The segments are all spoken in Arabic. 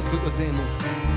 zgodilo zgodilo temu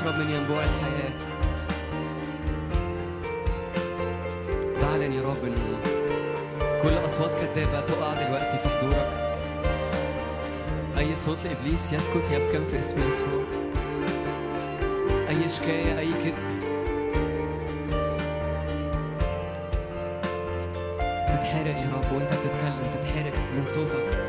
بنشرب من ينبوع الحياة. بعلن يا رب ان كل أصوات كذابة تقع دلوقتي في حضورك. أي صوت لإبليس يسكت يبكم في اسم يسوع. أي شكاية أي كذب. تتحرق يا رب وأنت بتتكلم تتحرق من صوتك.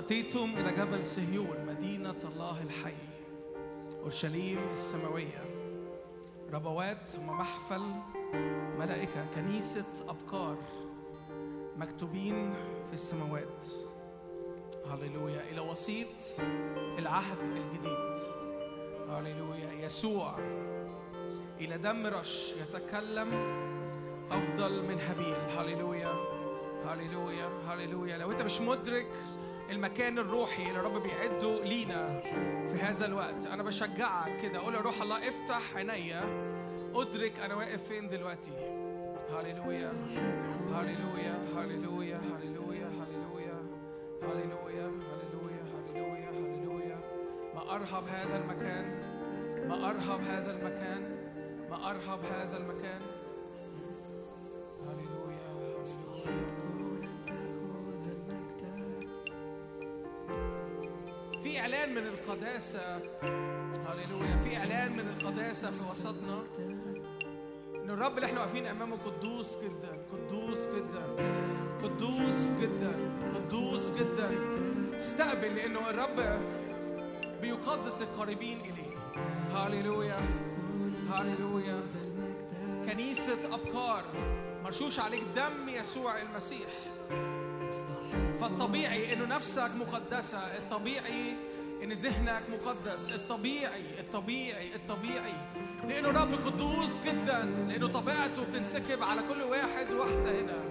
أتيتم إلى جبل صهيون مدينة الله الحي أورشليم السماوية. ربوات ومحفل ملائكة كنيسة أبكار مكتوبين في السماوات. هللويا. إلى وسيط العهد الجديد. هللويا. يسوع. إلى دم رش يتكلم أفضل من هابيل. هللويا. هللويا. هللويا. لو أنت مش مدرك المكان الروحي اللي الرب بيعده لينا في هذا الوقت. أنا بشجعك كده. قول يا روح الله افتح عينيا أدرك أنا واقف فين دلوقتي. هللويا. هللويا. هللويا. هللويا. هللويا. هللويا. هللويا. هللويا. هللويا. ما أرهب هذا المكان. ما أرهب هذا المكان. ما أرهب هذا المكان. إعلان من القداسة. هللويا. في إعلان من القداسة في وسطنا. إن الرب اللي إحنا واقفين أمامه قدوس جدا. قدوس جدا. قدوس جدا. قدوس جدا. استقبل لأنه الرب بيقدس القريبين إليه. هللويا. هللويا. كنيسة أبكار مرشوش عليك دم يسوع المسيح. فالطبيعي إنه نفسك مقدسة. الطبيعي إن ذهنك مقدس الطبيعي الطبيعي الطبيعي. لأنه رب قدوس جدا لأنه طبيعته بتنسكب على كل واحد واحدة هنا.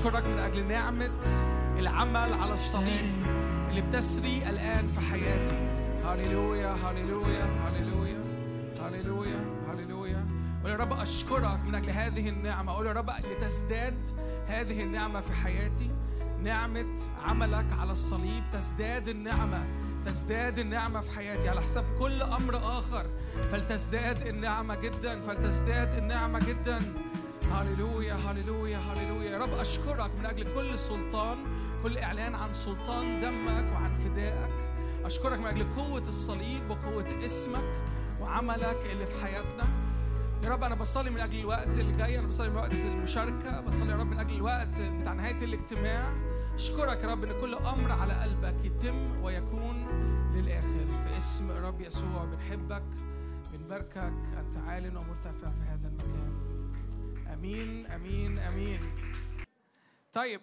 اشكرك من أجل نعمة العمل على الصليب اللي بتسري الآن في حياتي. هاليلويا هاليلويا هاليلويا هاليلويا هاليلويا قول يا رب أشكرك من أجل هذه النعمة. قول يا رب لتزداد هذه النعمة في حياتي. نعمة عملك على الصليب تزداد النعمة تزداد النعمة في حياتي. على حساب كل أمر آخر فلتزداد النعمة جدا فلتزداد النعمة جدا. هللويا هللويا هللويا. يا رب أشكرك من أجل كل سلطان كل إعلان عن سلطان دمك وعن فدائك. أشكرك من أجل قوة الصليب وقوة اسمك وعملك اللي في حياتنا. يا رب أنا بصلي من أجل الوقت اللي جاي أنا بصلي من وقت المشاركة بصلي يا رب من أجل الوقت بتاع نهاية الاجتماع. أشكرك يا رب إن كل أمر على قلبك يتم ويكون للآخر. في اسم الرب يسوع بنحبك بنباركك. أنت عال ومرتفع في هذا المكان. آمين آمين آمين. طيب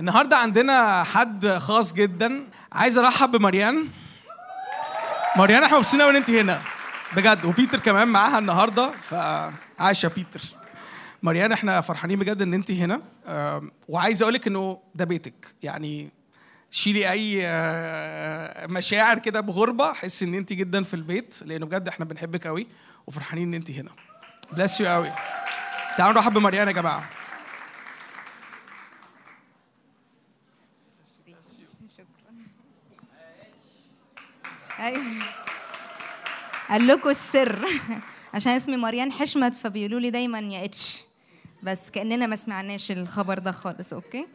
النهارده عندنا حد خاص جدا. عايز أرحب بمريان مريان إحنا مبسوطين قوي إن أنت هنا. بجد وبيتر كمان معاها النهارده فعاش يا بيتر. مريان إحنا فرحانين بجد إن أنت هنا. وعايز أقول لك إنه ده بيتك. يعني شيلي أي آه، مشاعر كده بغربة حس إن أنت جدا في البيت لأنه بجد إحنا بنحبك قوي وفرحانين إن أنت هنا. bless you قوي تعالوا نرحب بمريان يا جماعة. قال لكم السر. عشان اسمي مريان حشمت فبيقولوا لي دايما يا H. بس كأننا ما سمعناش الخبر ده خالص okay؟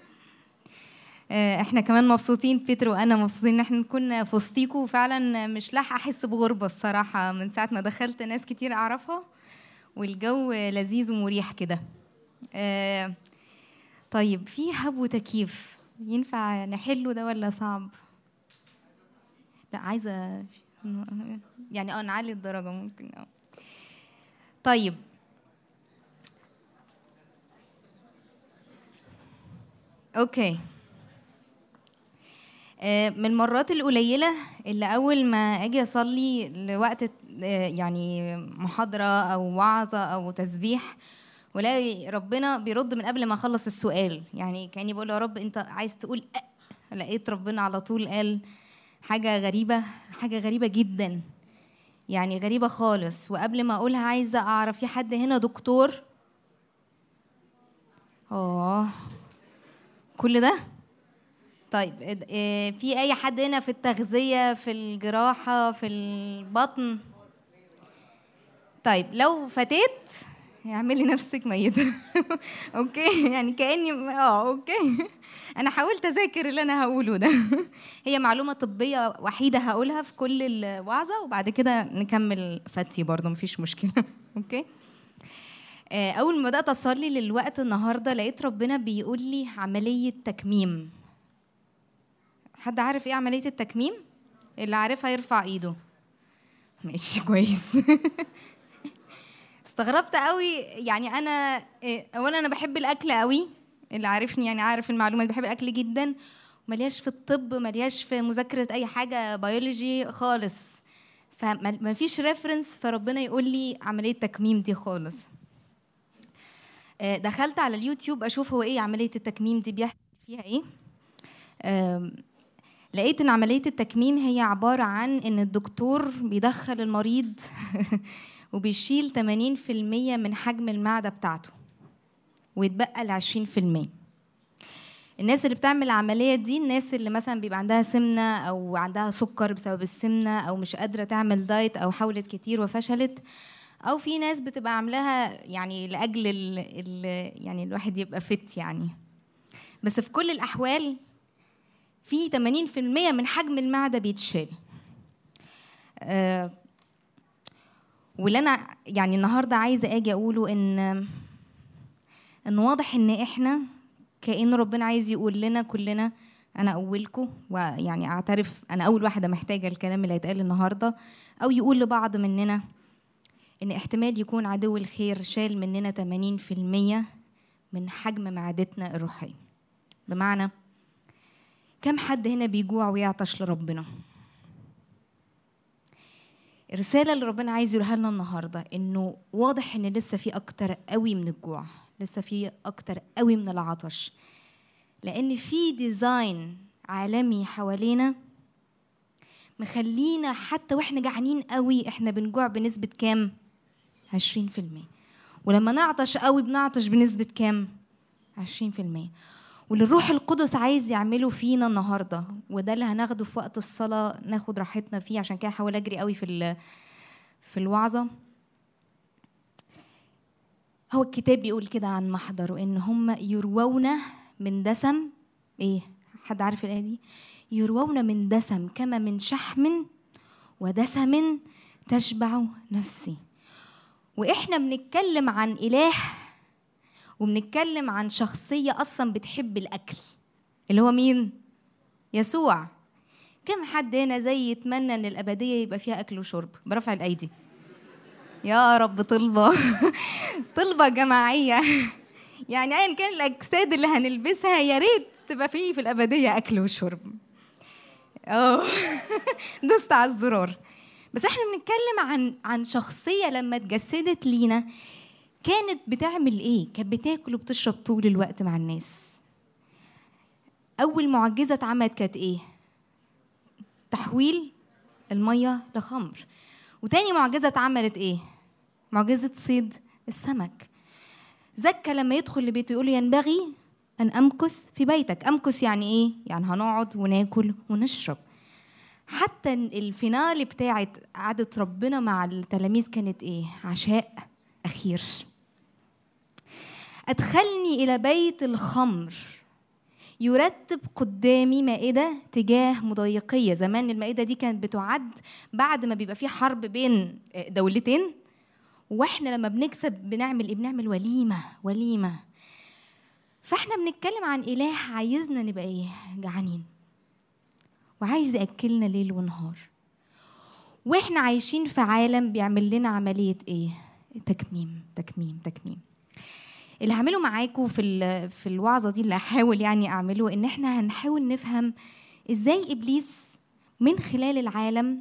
آه، إحنا كمان مبسوطين بيتر وأنا مبسوطين إن إحنا نكون في وسطيكوا وفعلا مش لاحقة أحس بغربة الصراحة من ساعة ما دخلت. ناس كتير أعرفها والجو لذيذ ومريح كده. آه، طيب في هب وتكييف ينفع نحله ده ولا صعب؟ لا عايزة يعني آه نعلي الدرجة ممكن آه. طيب. أوكي. آه، من المرات القليلة اللي أول ما أجي أصلي لوقت آه، يعني محاضرة أو وعظة أو تسبيح ولاقي ربنا بيرد من قبل ما أخلص السؤال. يعني كأني بقول يا رب أنت عايز تقول أه لقيت ربنا على طول قال حاجة غريبة حاجة غريبة جدا. يعني غريبة خالص. وقبل ما أقولها عايزة أعرف في حد هنا دكتور؟ آه. كل ده؟ طيب آه، في أي حد هنا في التغذية في الجراحة في البطن؟ طيب لو فتيت اعملي نفسك ميتة. okay؟ يعني كأني آه okay. أنا حاولت أذاكر اللي أنا هقوله ده. هي معلومة طبية وحيدة هقولها في كل الوعظة وبعد كده نكمل فتي برضه مفيش مشكلة. okay؟ آه، أول ما بدأت أصلي للوقت النهاردة لقيت ربنا بيقول لي عملية تكميم. حد عارف إيه عملية التكميم؟ اللي عارفها يرفع إيده. ماشي كويس. استغربت قوي. يعني أنا إيه، اولا أنا بحب الأكل قوي. اللي عارفني يعني عارف المعلومه بحب الأكل جدا. ملياش في الطب ملياش في مذاكرة أي حاجة بيولوجي خالص. فما فيش reference فربنا يقول لي عملية تكميم دي خالص. آه، دخلت على اليوتيوب أشوف هو إيه عملية التكميم دي بيحصل فيها إيه. لقيت إن عملية التكميم هي عبارة عن إن الدكتور بيدخل المريض وبيشيل 80% من حجم المعدة بتاعته ويتبقى ال 20% الناس اللي بتعمل العملية دي الناس اللي مثلا بيبقى عندها سمنة أو عندها سكر بسبب السمنة أو مش قادرة تعمل دايت أو حاولت كتير وفشلت أو في ناس بتبقى عاملاها يعني لأجل ال ال يعني الواحد يبقى فت يعني. بس في كل الأحوال في 80% من حجم المعدة بيتشال. آه واللي أنا يعني النهارده عايزة آجي أقوله إن إن واضح إن إحنا كأن ربنا عايز يقول لنا كلنا أنا اولكم ويعني أعترف أنا أول واحدة محتاجة الكلام اللي هيتقال النهارده أو يقول لبعض مننا إن احتمال يكون عدو الخير شال مننا 80% من حجم معدتنا الروحية. بمعنى كم حد هنا بيجوع ويعطش لربنا؟ الرسالة اللي ربنا عايز يقولها لنا النهاردة إنه واضح إن لسه في أكتر قوي من الجوع لسه في أكتر قوي من العطش لأن في ديزاين عالمي حوالينا مخلينا حتى وإحنا جعانين قوي إحنا بنجوع بنسبة كام؟ 20% ولما نعطش قوي بنعطش بنسبة كام؟ 20% واللي الروح القدس عايز يعمله فينا النهارده وده اللي هناخده في وقت الصلاة ناخد راحتنا فيه. عشان كده هحاول أجري قوي في في الوعظة. هو الكتاب بيقول كده عن محضر وإن هم يروون من دسم إيه؟ حد عارف الآية دي؟ يروون من دسم كما من شحم ودسم تشبع نفسي. وإحنا بنتكلم عن إله وبنتكلم عن شخصية أصلا بتحب الأكل اللي هو مين؟ يسوع. كم حد هنا زي يتمنى إن الأبدية يبقى فيها أكل وشرب؟ برفع الأيدي. يا رب طلبة. طلبة جماعية. يعني ايا كان الأجساد اللي هنلبسها يا ريت تبقى فيه في الأبدية أكل وشرب. آه دوست على الزرار. بس إحنا بنتكلم عن عن شخصية لما اتجسدت لينا كانت بتعمل إيه؟ كانت بتاكل وبتشرب طول الوقت مع الناس. أول معجزة اتعملت كانت إيه؟ تحويل المية لخمر. وتاني معجزة اتعملت إيه؟ معجزة صيد السمك. زكى لما يدخل لبيته يقول ينبغي أن أمكث في بيتك. أمكث يعني إيه؟ يعني هنقعد وناكل ونشرب. حتى الفينال بتاعت قعدة ربنا مع التلاميذ كانت إيه؟ عشاء أخير. أدخلني إلى بيت الخمر. يرتب قدامي مائدة تجاه مضايقية. زمان المائدة دي كانت بتعد بعد ما بيبقى في حرب بين دولتين. وإحنا لما بنكسب بنعمل إيه؟ بنعمل وليمة وليمة. فإحنا بنتكلم عن إله عايزنا نبقى إيه؟ جعانين. وعايز يأكلنا ليل ونهار. وإحنا عايشين في عالم بيعمل لنا عملية إيه؟ تكميم تكميم تكميم. اللي هعمله معاكم في في الوعظة دي اللي هحاول يعني أعمله إن إحنا هنحاول نفهم إزاي إبليس من خلال العالم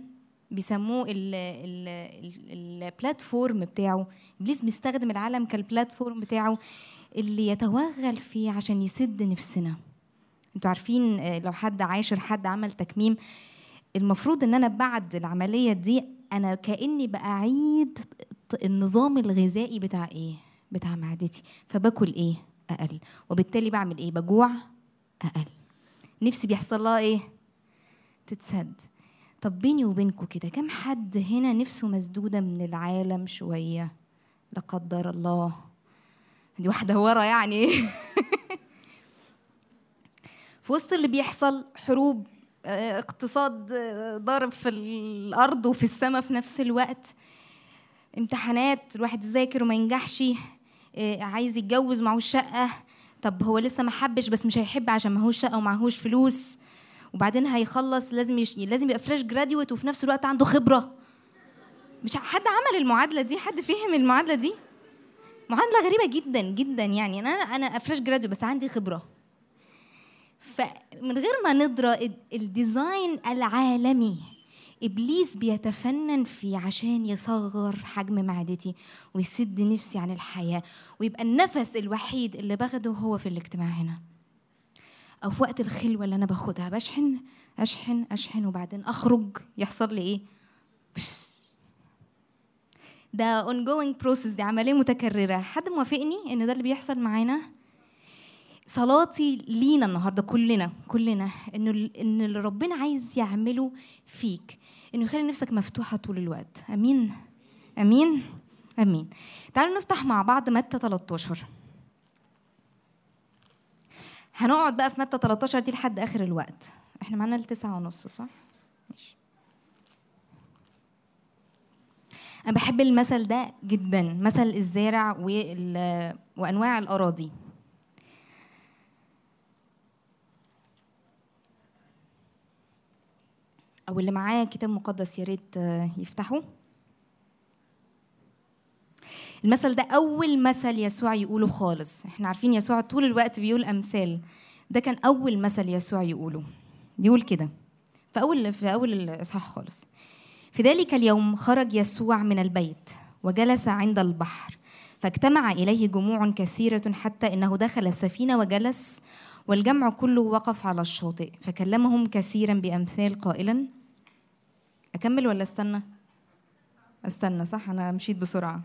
بيسموه ال- ال- ال- البلاتفورم بتاعه. إبليس بيستخدم العالم كالبلاتفورم بتاعه اللي يتوغل فيه عشان يسد نفسنا. أنتوا عارفين آه، لو حد عاشر حد عمل تكميم المفروض إن أنا بعد العملية دي أنا كأني بعيد النظام الغذائي بتاع إيه؟ بتاع معدتي فباكل إيه؟ أقل. وبالتالي بعمل إيه؟ بجوع أقل. نفسي بيحصل لها إيه؟ تتسد. طب بيني وبينكم كده كم حد هنا نفسه مسدودة من العالم شوية؟ لا قدر الله. دي واحدة ورا يعني. في وسط اللي بيحصل حروب آه، اقتصاد آه، ضارب في الأرض وفي السماء في نفس الوقت امتحانات الواحد يذاكر وما ينجحش عايز يتجوز معهوش شقة. طب هو لسه ما حبش بس مش هيحب عشان معهوش شقة ومعهوش فلوس. وبعدين هيخلص لازم يش... لازم يبقى fresh graduate وفي نفس الوقت عنده خبرة. مش حد عمل المعادلة دي؟ حد فهم المعادلة دي؟ معادلة غريبة جدا جدا يعني. أنا أنا fresh graduate بس عندي خبرة. فمن غير ما ندرى ال- ال design العالمي إبليس بيتفنن فيه عشان يصغر حجم معدتي ويسد نفسي عن الحياة ويبقى النفس الوحيد اللي باخده هو في الاجتماع هنا. أو في وقت الخلوة اللي أنا باخدها بشحن أشحن أشحن وبعدين أخرج. يحصل لي إيه. ده ongoing process دي عملية متكررة. حد موافقني إن ده اللي بيحصل معانا؟ صلاتي لينا النهارده كلنا كلنا إنه إن اللي ربنا عايز يعمله فيك. إنه يخلي نفسك مفتوحة طول الوقت. آمين. آمين. آمين. تعالوا نفتح مع بعض متى 13 هنقعد بقى في متى 13 دي لحد آخر الوقت. إحنا معانا لتسعة ونص صح؟ ماشي. أنا بحب المثل ده جدا مثل الزارع وال- وأنواع الأراضي. أو اللي معاه كتاب مقدس يا ريت آه، يفتحوا المثل ده أول مثل يسوع يقوله خالص. إحنا عارفين يسوع طول الوقت بيقول أمثال. ده كان أول مثل يسوع يقوله. بيقول كده. في أول في أول الإصحاح خالص. في ذلك اليوم خرج يسوع من البيت وجلس عند البحر فاجتمع إليه جموع كثيرة حتى إنه دخل السفينة وجلس والجمع كله وقف على الشاطئ فكلمهم كثيرا بأمثال قائلا أكمل ولا استنى؟ استنى صح؟ أنا مشيت بسرعة.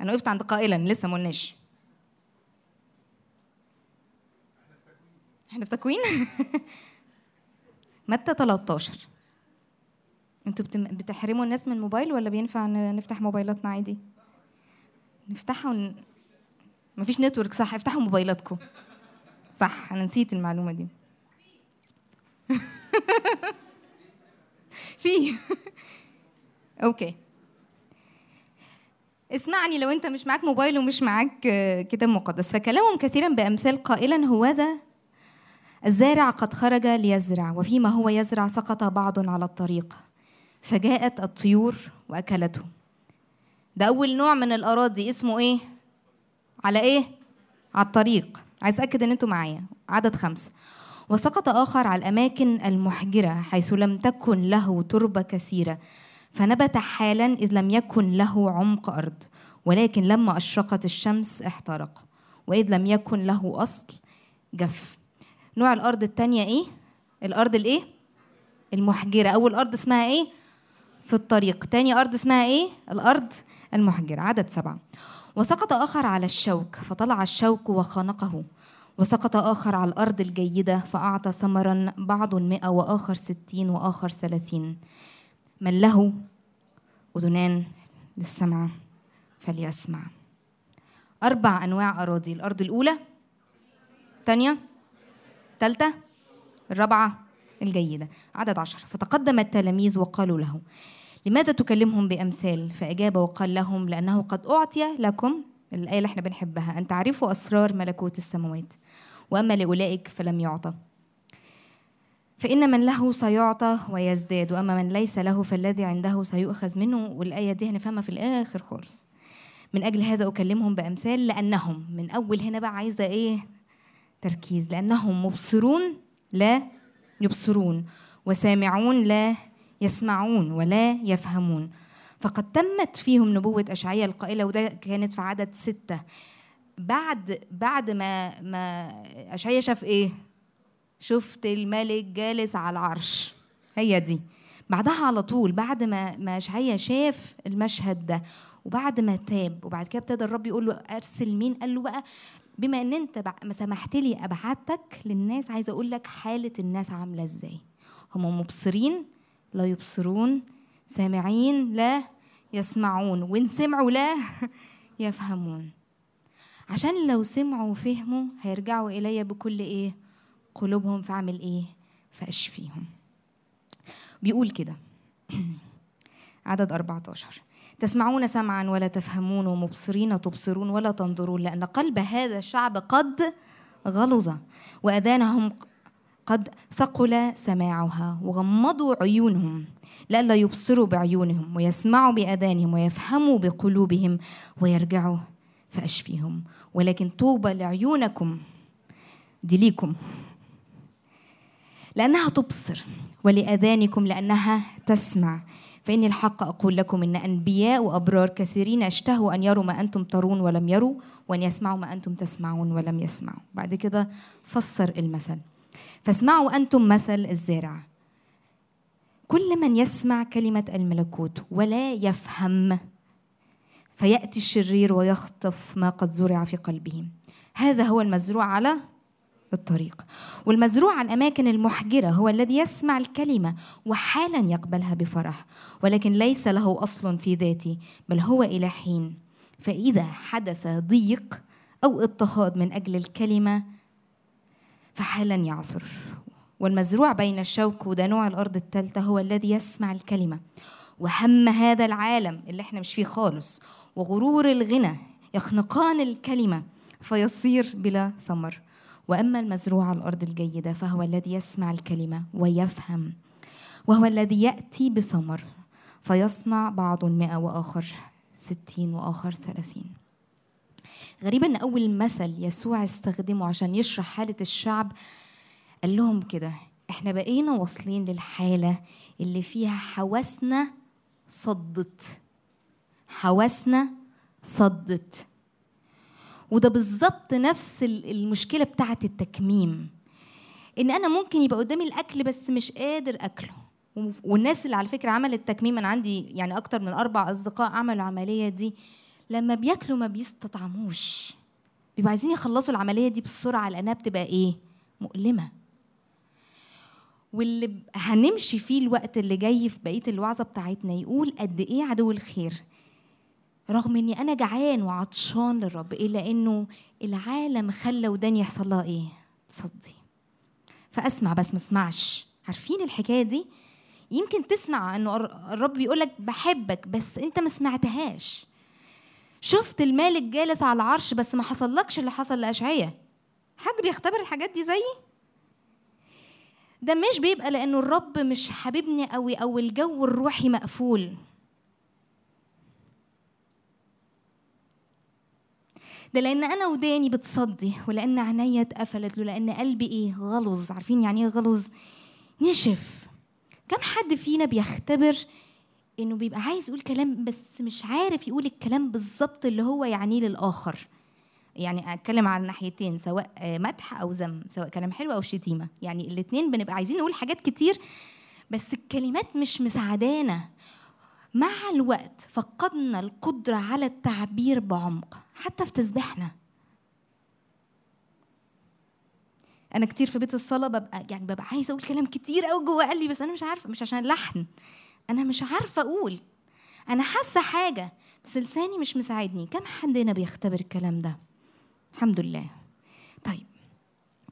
أنا وقفت عند قائلا لسه ما قلناش. إحنا في تكوين؟ متى 13 أنتوا. بتحرموا الناس من الموبايل ولا بينفع نفتح موبايلاتنا عادي؟ نفتحها ون... مفيش network صح؟ افتحوا موبايلاتكم. صح أنا نسيت المعلومة دي. في. okay اسمعني لو انت مش معاك موبايل ومش معاك آه، كتاب مقدس فكلمهم كثيرا بأمثال قائلا هو ذا الزارع قد خرج ليزرع وفيما هو يزرع سقط بعض على الطريق فجاءت الطيور وأكلته. ده أول نوع من الأراضي اسمه إيه؟ على إيه؟ على الطريق. عايز أتأكد إن أنتوا معايا. عدد خمسة. وسقط آخر على الأماكن المحجرة حيث لم تكن له تربة كثيرة فنبت حالا إذ لم يكن له عمق أرض ولكن لما أشرقت الشمس احترق وإذ لم يكن له أصل جف. نوع الأرض التانية إيه؟ الأرض الإيه؟ المحجرة. أول أرض اسمها إيه؟ في الطريق. تاني أرض اسمها إيه؟ الأرض المحجرة. عدد سبعة. وسقط آخر على الشوك فطلع الشوك وخنقه. وسقط آخر على الأرض الجيدة فأعطى ثمرا بعض مئة وآخر ستين وآخر ثلاثين. من له؟ أذنان للسمع فليسمع. أربع أنواع أراضي. الأرض الأولى الثانية الثالثة الرابعة الجيدة. عدد عشر. فتقدم التلاميذ وقالوا له لماذا تكلمهم بأمثال؟ فأجاب وقال لهم لأنه قد أعطي لكم الآية اللي إحنا بنحبها. أن تعرفوا أسرار ملكوت السماوات. وأما لأولئك فلم يعطى. فإن من له سيعطى ويزداد وأما من ليس له فالذي عنده سيؤخذ منه. والآية دي هنفهمها في الآخر خالص. من أجل هذا أكلمهم بأمثال لأنهم من أول هنا بقى عايزة إيه؟ تركيز. لأنهم مبصرون لا يبصرون وسامعون لا يسمعون ولا يفهمون. فقد تمت فيهم نبوة أشعياء القائلة وده كانت في عدد ستة. بعد بعد ما ما أشعياء شاف إيه؟ شفت الملك جالس على العرش. هي دي. بعدها على طول بعد ما ما أشعياء شاف المشهد ده وبعد ما تاب وبعد كده ابتدى الرب يقول له أرسل مين؟ قال له بقى بما إن أنت ما سمحت لي أبعتك للناس عايزه أقول لك حالة الناس عاملة إزاي. هم مبصرين لا يبصرون سامعين لا يسمعون وإن سمعوا لا يفهمون. عشان لو سمعوا وفهموا هيرجعوا الي بكل إيه؟ قلوبهم فاعمل إيه؟ فاشفيهم بيقول كده. عدد 14 تسمعون سمعا ولا تفهمون ومبصرين تبصرون ولا تنظرون لأن قلب هذا الشعب قد غلظ وأذانهم قد ثقل سماعها وغمضوا عيونهم لئلا يبصروا بعيونهم ويسمعوا بأذانهم ويفهموا بقلوبهم ويرجعوا فأشفيهم ولكن طوبى لعيونكم دي ليكم لأنها تبصر ولأذانكم لأنها تسمع. فإني الحق أقول لكم إن أنبياء وأبرار كثيرين اشتهوا أن يروا ما أنتم ترون ولم يروا وأن يسمعوا ما أنتم تسمعون ولم يسمعوا. بعد كده فسر المثل. فاسمعوا أنتم مثل الزارع كل من يسمع كلمة الملكوت ولا يفهم فيأتي الشرير ويخطف ما قد زرع في قلبه. هذا هو المزروع على الطريق. والمزروع على الأماكن المحجرة هو الذي يسمع الكلمة وحالا يقبلها بفرح ولكن ليس له أصل في ذاته بل هو إلى حين. فإذا حدث ضيق أو اضطهاد من أجل الكلمة فحالا يعثر. والمزروع بين الشوك وده نوع الأرض الثالثة هو الذي يسمع الكلمة. وهم هذا العالم اللي إحنا مش فيه خالص. وغرور الغنى يخنقان الكلمة فيصير بلا ثمر. وأما المزروع على الأرض الجيدة فهو الذي يسمع الكلمة ويفهم وهو الذي يأتي بثمر فيصنع بعض مئة وآخر ستين وآخر ثلاثين. غريب أن أول مثل يسوع استخدمه عشان يشرح حالة الشعب قال لهم كده إحنا بقينا واصلين للحالة اللي فيها حواسنا صدت. حواسنا صدت. وده بالظبط نفس ال- المشكلة بتاعة التكميم. إن أنا ممكن يبقى قدامي الأكل بس مش قادر أكله. والناس اللي على فكرة عملت تكميم أنا عندي يعني أكتر من أربع أصدقاء عملوا العملية دي. لما بياكلوا ما بيستطعموش. بيبقوا عايزين يخلصوا العملية دي بسرعة لأنها بتبقى إيه؟ مؤلمة. واللي هنمشي فيه الوقت اللي جاي في بقية الوعظة بتاعتنا يقول قد إيه عدو الخير؟ رغم إني أنا جعان وعطشان للرب إلا إنه العالم خلى وداني يحصل لها إيه؟ تصدي فأسمع بس ما اسمعش. عارفين الحكاية دي؟ يمكن تسمع إنه الر- الرب بيقول لك بحبك بس أنت ما سمعتهاش. شفت المالك جالس على العرش بس ما حصلكش اللي حصل لاشعياء حد بيختبر الحاجات دي زيي؟ ده مش بيبقى لأنه الرب مش حاببني قوي أو الجو الروحي مقفول. ده لأن أنا وداني بتصدي ولأن عينيا اتقفلت ولأن قلبي إيه؟ غلظ. عارفين يعني إيه غلظ؟ نشف. كم حد فينا بيختبر إنه بيبقى عايز يقول كلام بس مش عارف يقول الكلام بالظبط اللي هو يعنيه للآخر. يعني أتكلم على الناحيتين سواء مدح أو ذم سواء كلام حلو أو شتيمة. يعني الاتنين بنبقى عايزين نقول حاجات كتير بس الكلمات مش مساعدانا. مع الوقت فقدنا القدرة على التعبير بعمق. حتى في تسبيحنا. أنا كتير في بيت الصلاة ببقى يعني ببقى عايزة أقول كلام كتير أوي جوه قلبي بس أنا مش عارفة مش عشان اللحن أنا مش عارفة أقول. أنا حاسة حاجة بس لساني مش مساعدني. كم حد هنا بيختبر الكلام ده؟ الحمد لله. طيب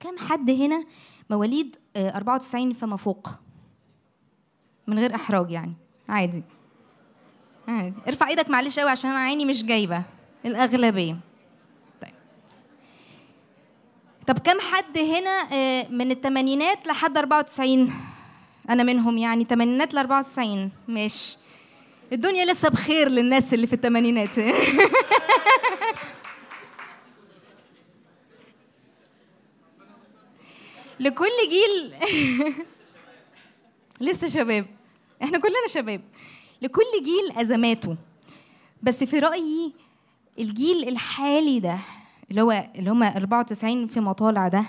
كم حد هنا مواليد آه، 94 فما فوق؟ من غير إحراج يعني. عادي. عادي. ارفع إيدك معلش قوي عشان أنا عيني مش جايبة. الأغلبية. طيب. طب كم حد هنا آه، من الثمانينات لحد 94 أنا منهم يعني ثمانينات ل 94 ماشي. الدنيا لسه بخير للناس اللي في الثمانينات لكل جيل. لسه شباب. إحنا كلنا شباب. لكل جيل أزماته. بس في رأيي الجيل الحالي ده اللي هو اللي هم 94 في مطالع ده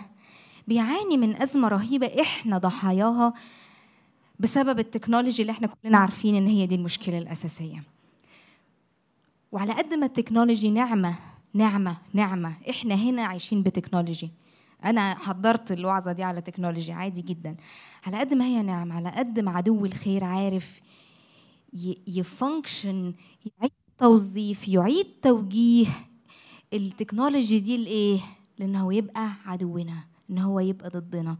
بيعاني من أزمة رهيبة إحنا ضحاياها بسبب ال technology اللي إحنا كلنا عارفين إن هي دي المشكلة الأساسية. وعلى قد ما ال technology نعمة نعمة نعمة إحنا هنا عايشين ب technology. أنا حضرت الوعظه دي على technology عادي جدا. على قد ما هي نعمة على قد ما عدو الخير عارف ي function يعيد توظيف يعيد توجيه. ال technology دي لإيه؟ لإنه يبقى عدونا إن هو يبقى ضدنا.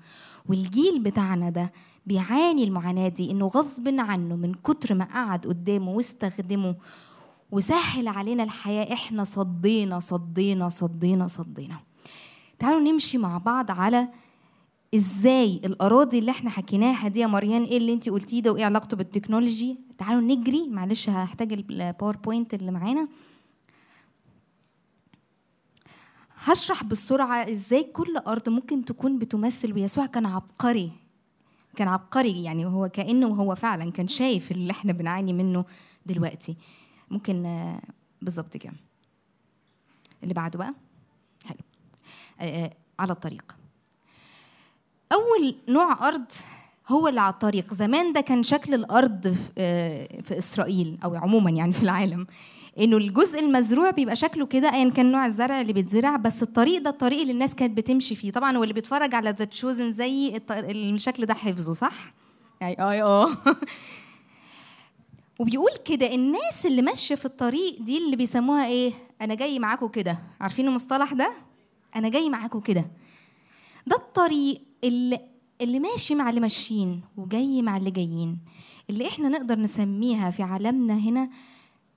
والجيل بتاعنا ده بيعاني المعاناة دي إنه غصب عنه من كتر ما قعد قدامه واستخدمه وسهل علينا الحياة إحنا صدينا صدينا صدينا صدينا. تعالوا نمشي مع بعض على إزاي الأراضي اللي إحنا حكيناها دي يا مريان إيه اللي أنت قلتيه ده؟ وإيه علاقته بال technology؟ تعالوا نجري. معلش هحتاج ال PowerPoint اللي معانا. هشرح بسرعة إزاي كل أرض ممكن تكون بتمثل ويسوع كان عبقري. كان عبقري يعني هو كأنه هو فعلا كان شايف اللي إحنا بنعاني منه دلوقتي. ممكن آه، بالظبط كده. اللي بعده بقى؟ حلو. آه، آه، على الطريق. أول نوع أرض هو اللي على الطريق زمان ده كان شكل الأرض في- آه، في إسرائيل أو عموما يعني في العالم إنه الجزء المزروع بيبقى شكله كده ايا كان نوع الزرع اللي بيتزرع بس الطريق ده الطريق اللي الناس كانت بتمشي فيه طبعا واللي بيتفرج على ذا تشوزن زي الشكل ده حفظه صح؟ اي اي آه وبيقول كده الناس اللي ماشية في الطريق دي اللي بيسموها إيه؟ أنا جاي معاكم كده عارفين المصطلح ده؟ أنا جاي معاكم كده ده الطريق اللي اللي ماشي مع اللي ماشيين وجاي مع اللي جايين اللي إحنا نقدر نسميها في عالمنا هنا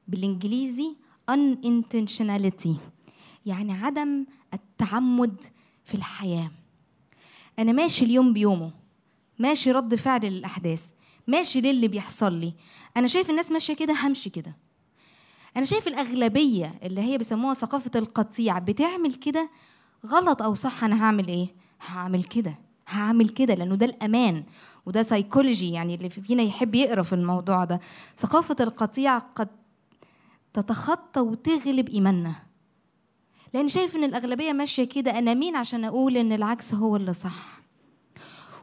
بالإنجليزي unintentionality يعني عدم التعمد في الحياة. أنا ماشي اليوم بيومه ماشي رد فعل للاحداث ماشي للي بيحصل لي؟ أنا شايف الناس ماشية كده همشي كده. أنا شايف الأغلبية اللي هي بيسموها ثقافة القطيع بتعمل كده غلط أو صح أنا هعمل إيه؟ هعمل كده. هعمل كده لأنه ده الأمان وده سايكولوجي يعني اللي فينا يحب يقرأ في الموضوع ده. ثقافة القطيع قد تتخطى وتغلب إيماننا. لأن شايف إن الأغلبية ماشية كده أنا مين عشان أقول إن العكس هو اللي صح؟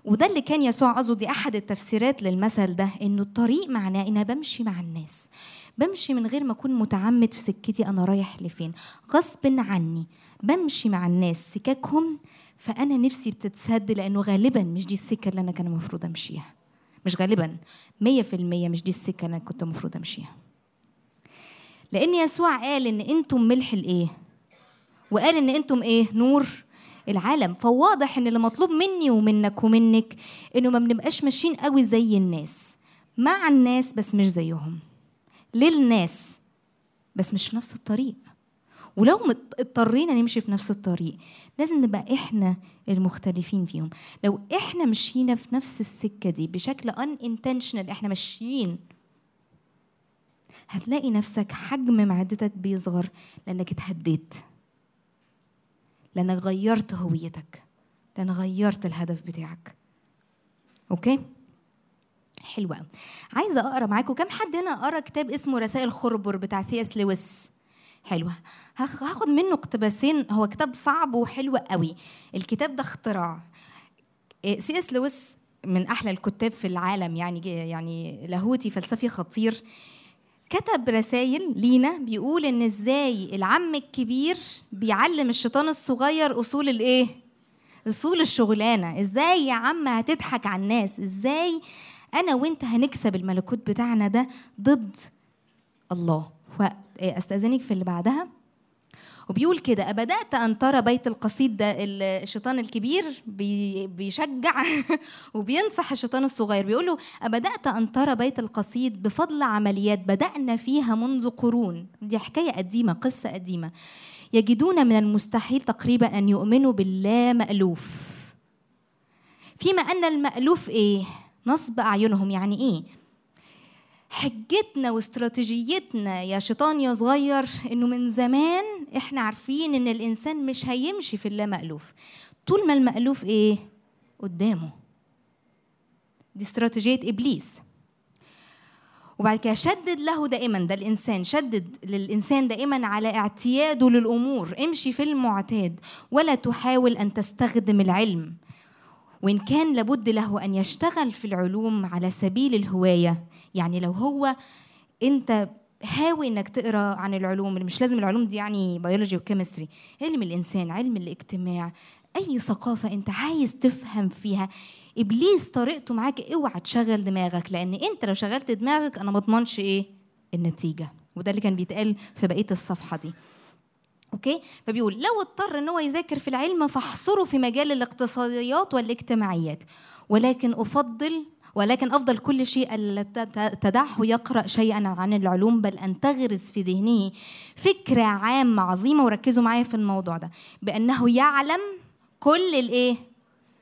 وده اللي كان يسوع قصده دي أحد التفسيرات للمثل ده إنه الطريق معناه إن بمشي مع الناس. بمشي من غير ما أكون متعمد في سكتي أنا رايح لفين. غصب عني بمشي مع الناس. سكاكهم فأنا نفسي بتتسد لأنه غالبا مش دي السكه اللي أنا كان المفروض أمشيها. مش غالبا. مية في المية مش دي السكة اللي أنا كنت المفروض أمشيها. لأن يسوع قال إن أنتم ملح الإيه؟ وقال إن أنتم إيه؟ نور العالم. فواضح إن اللي مطلوب مني ومنك ومنك إنه ما بنبقاش ماشيين قوي زي الناس. مع الناس بس مش زيهم. للناس بس مش في نفس الطريق. ولو اضطرينا نمشي في نفس الطريق لازم نبقى إحنا المختلفين فيهم. لو إحنا مشينا في نفس السكة دي بشكل ان intentional إحنا ماشيين. هتلاقي نفسك حجم معدتك بيصغر لأنك اتهديت. لأنك غيرت هويتك. لأنك غيرت الهدف بتاعك. okay؟ حلوة. عايزة أقرأ معاكم كم حد هنا قرأ كتاب اسمه رسائل خربر بتاع C.S. Lewis؟ حلوة. هاخ- هاخد منه اقتباسين. هو كتاب صعب وحلو قوي. الكتاب ده اختراع. C.S. Lewis من أحلى الكتاب في العالم يعني يعني لاهوتي فلسفي خطير. كتب رسائل لينا بيقول إن إزاي العم الكبير بيعلم الشيطان الصغير أصول الإيه؟ أصول الشغلانة. إزاي يا عم هتضحك على الناس؟ إزاي أنا وأنت هنكسب الملكوت بتاعنا ده ضد الله؟ فاستاذنك في اللي بعدها. وبيقول كده أبدأت أن ترى بيت القصيد ده ال- الشيطان الكبير بي- بيشجع وبينصح الشيطان الصغير. بيقول له أبدأت أن ترى بيت القصيد بفضل عمليات بدأنا فيها منذ قرون. دي حكاية قديمة قصة قديمة. يجدون من المستحيل تقريبا أن يؤمنوا باللا مألوف. فيما أن المألوف إيه؟ نصب أعينهم. يعني إيه؟ حجتنا واستراتيجيتنا يا شيطان يا صغير إنه من زمان إحنا عارفين إن الإنسان مش هيمشي في اللا مألوف طول ما المألوف إيه؟ قدامه. دي استراتيجية إبليس. وبعد كده شدد له دائما ده الإنسان شدد للإنسان دائما على اعتياده للأمور. امشي في المعتاد ولا تحاول أن تستخدم العلم. وإن كان لابد له أن يشتغل في العلوم على سبيل الهواية. يعني لو هو أنت هاوي انك تقرأ عن العلوم اللي مش لازم العلوم دي يعني biology و chemistry علم الإنسان علم الاجتماع أي ثقافة انت عايز تفهم فيها إبليس طريقته معاك اوعى تشغل دماغك لأن انت لو شغلت دماغك أنا ما اضمنش إيه؟ النتيجة. وده اللي كان بيتقال في بقية الصفحة دي. أوكي؟ فبيقول لو اضطر إن هو يذاكر في العلم فاحصره في مجال الاقتصاديات والاجتماعيات ولكن أفضل ولكن أفضل كل شيء الا تدعه يقرأ شيئا عن العلوم بل أن تغرس في ذهنه فكرة عامة عظيمة. وركزوا معايا في الموضوع ده بأنه يعلم كل الإيه؟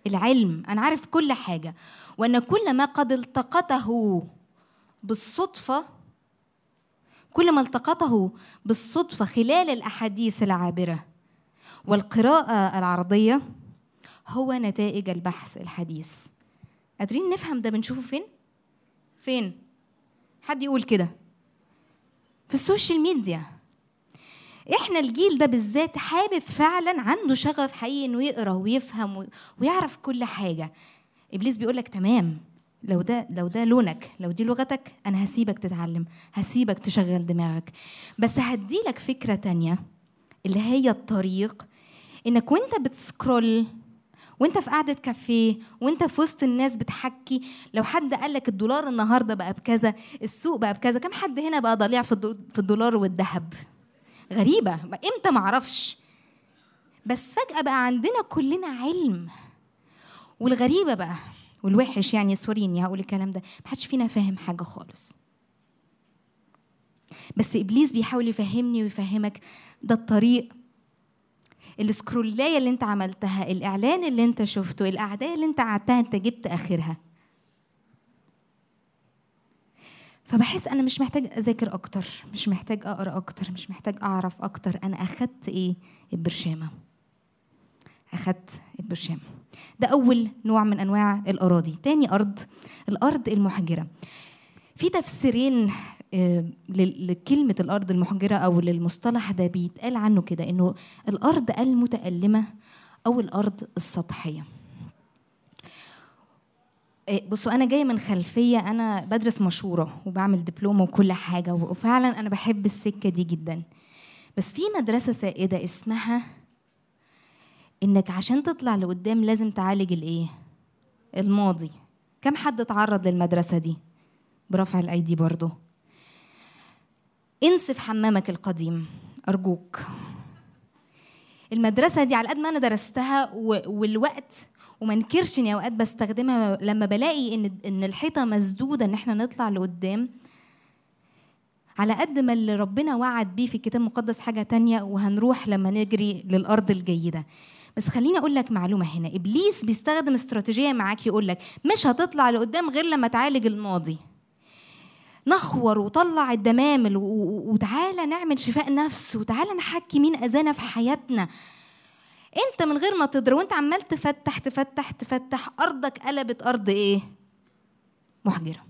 العلم. أنا عارف كل حاجة وأن كل ما قد التقطه بالصدفة كل ما التقطه بالصدفة خلال الأحاديث العابرة والقراءة العرضية هو نتائج البحث الحديث. قادرين نفهم ده بنشوفه فين؟ فين؟ حد يقول كده في ال social media إحنا الجيل ده بالذات حابب فعلا عنده شغف حقيقي إنه يقرأ ويفهم ويعرف كل حاجة إبليس بيقول لك تمام لو ده لو ده لونك لو دي لغتك أنا هسيبك تتعلم هسيبك تشغل دماغك بس هديلك فكرة تانية اللي هي الطريق إنك وأنت بتسكرول وانت في قعدة كافيه وانت في وسط الناس بتحكي لو حد قال لك الدولار النهارده بقى بكذا السوق بقى بكذا كم حد هنا بقى ضليع في الدو- في الدولار والذهب؟ غريبة إمتى معرفش بس فجأة بقى عندنا كلنا علم. والغريبة بقى والوحش يعني سوريني هقول الكلام ده محدش فينا فاهم حاجة خالص. بس إبليس بيحاول يفهمني ويفهمك ده الطريق السكرولايه اللي انت عملتها الإعلان اللي انت شفته الأعداء اللي انت قعدتها انت جبت آخرها. فبحس أنا مش محتاج أذاكر أكتر مش محتاج أقرأ أكتر مش محتاج أعرف أكتر. أنا أخدت إيه؟ البرشامة. أخدت البرشامة. ده أول نوع من أنواع الأراضي. تاني أرض الأرض المحجرة. في تفسيرين لكلمة الأرض المحجرة أو للمصطلح ده بيتقال عنه كده إنه الأرض المتألمة أو الأرض السطحية آه، بصوا أنا جاية من خلفية أنا بدرس مشورة وبعمل دبلومة وكل حاجة وفعلا أنا بحب السكة دي جدا بس في مدرسة سائدة اسمها إنك عشان تطلع لقدام لازم تعالج الإيه؟ الماضي كم حد اتعرض للمدرسة دي؟ برفع الأيدي برضو انسف حمامك القديم أرجوك. المدرسة دي على قد ما أنا درستها والوقت وما انكرش إني أوقات بستخدمها لما بلاقي إن إن الحيطة مسدودة إن إحنا نطلع لقدام. على قد ما اللي ربنا وعد بيه في الكتاب المقدس حاجة تانية وهنروح لما نجري للأرض الجيدة. بس خليني أقول لك معلومة هنا إبليس بيستخدم استراتيجية معاك يقول لك مش هتطلع لقدام غير لما تعالج الماضي. نخور وطلع الدمامل وتعالى نعمل شفاء نفس وتعالى نحكي مين أذانا في حياتنا. أنت من غير ما تدري وأنت عمال تفتح تفتح تفتح أرضك قلبت أرض إيه؟ محجرة.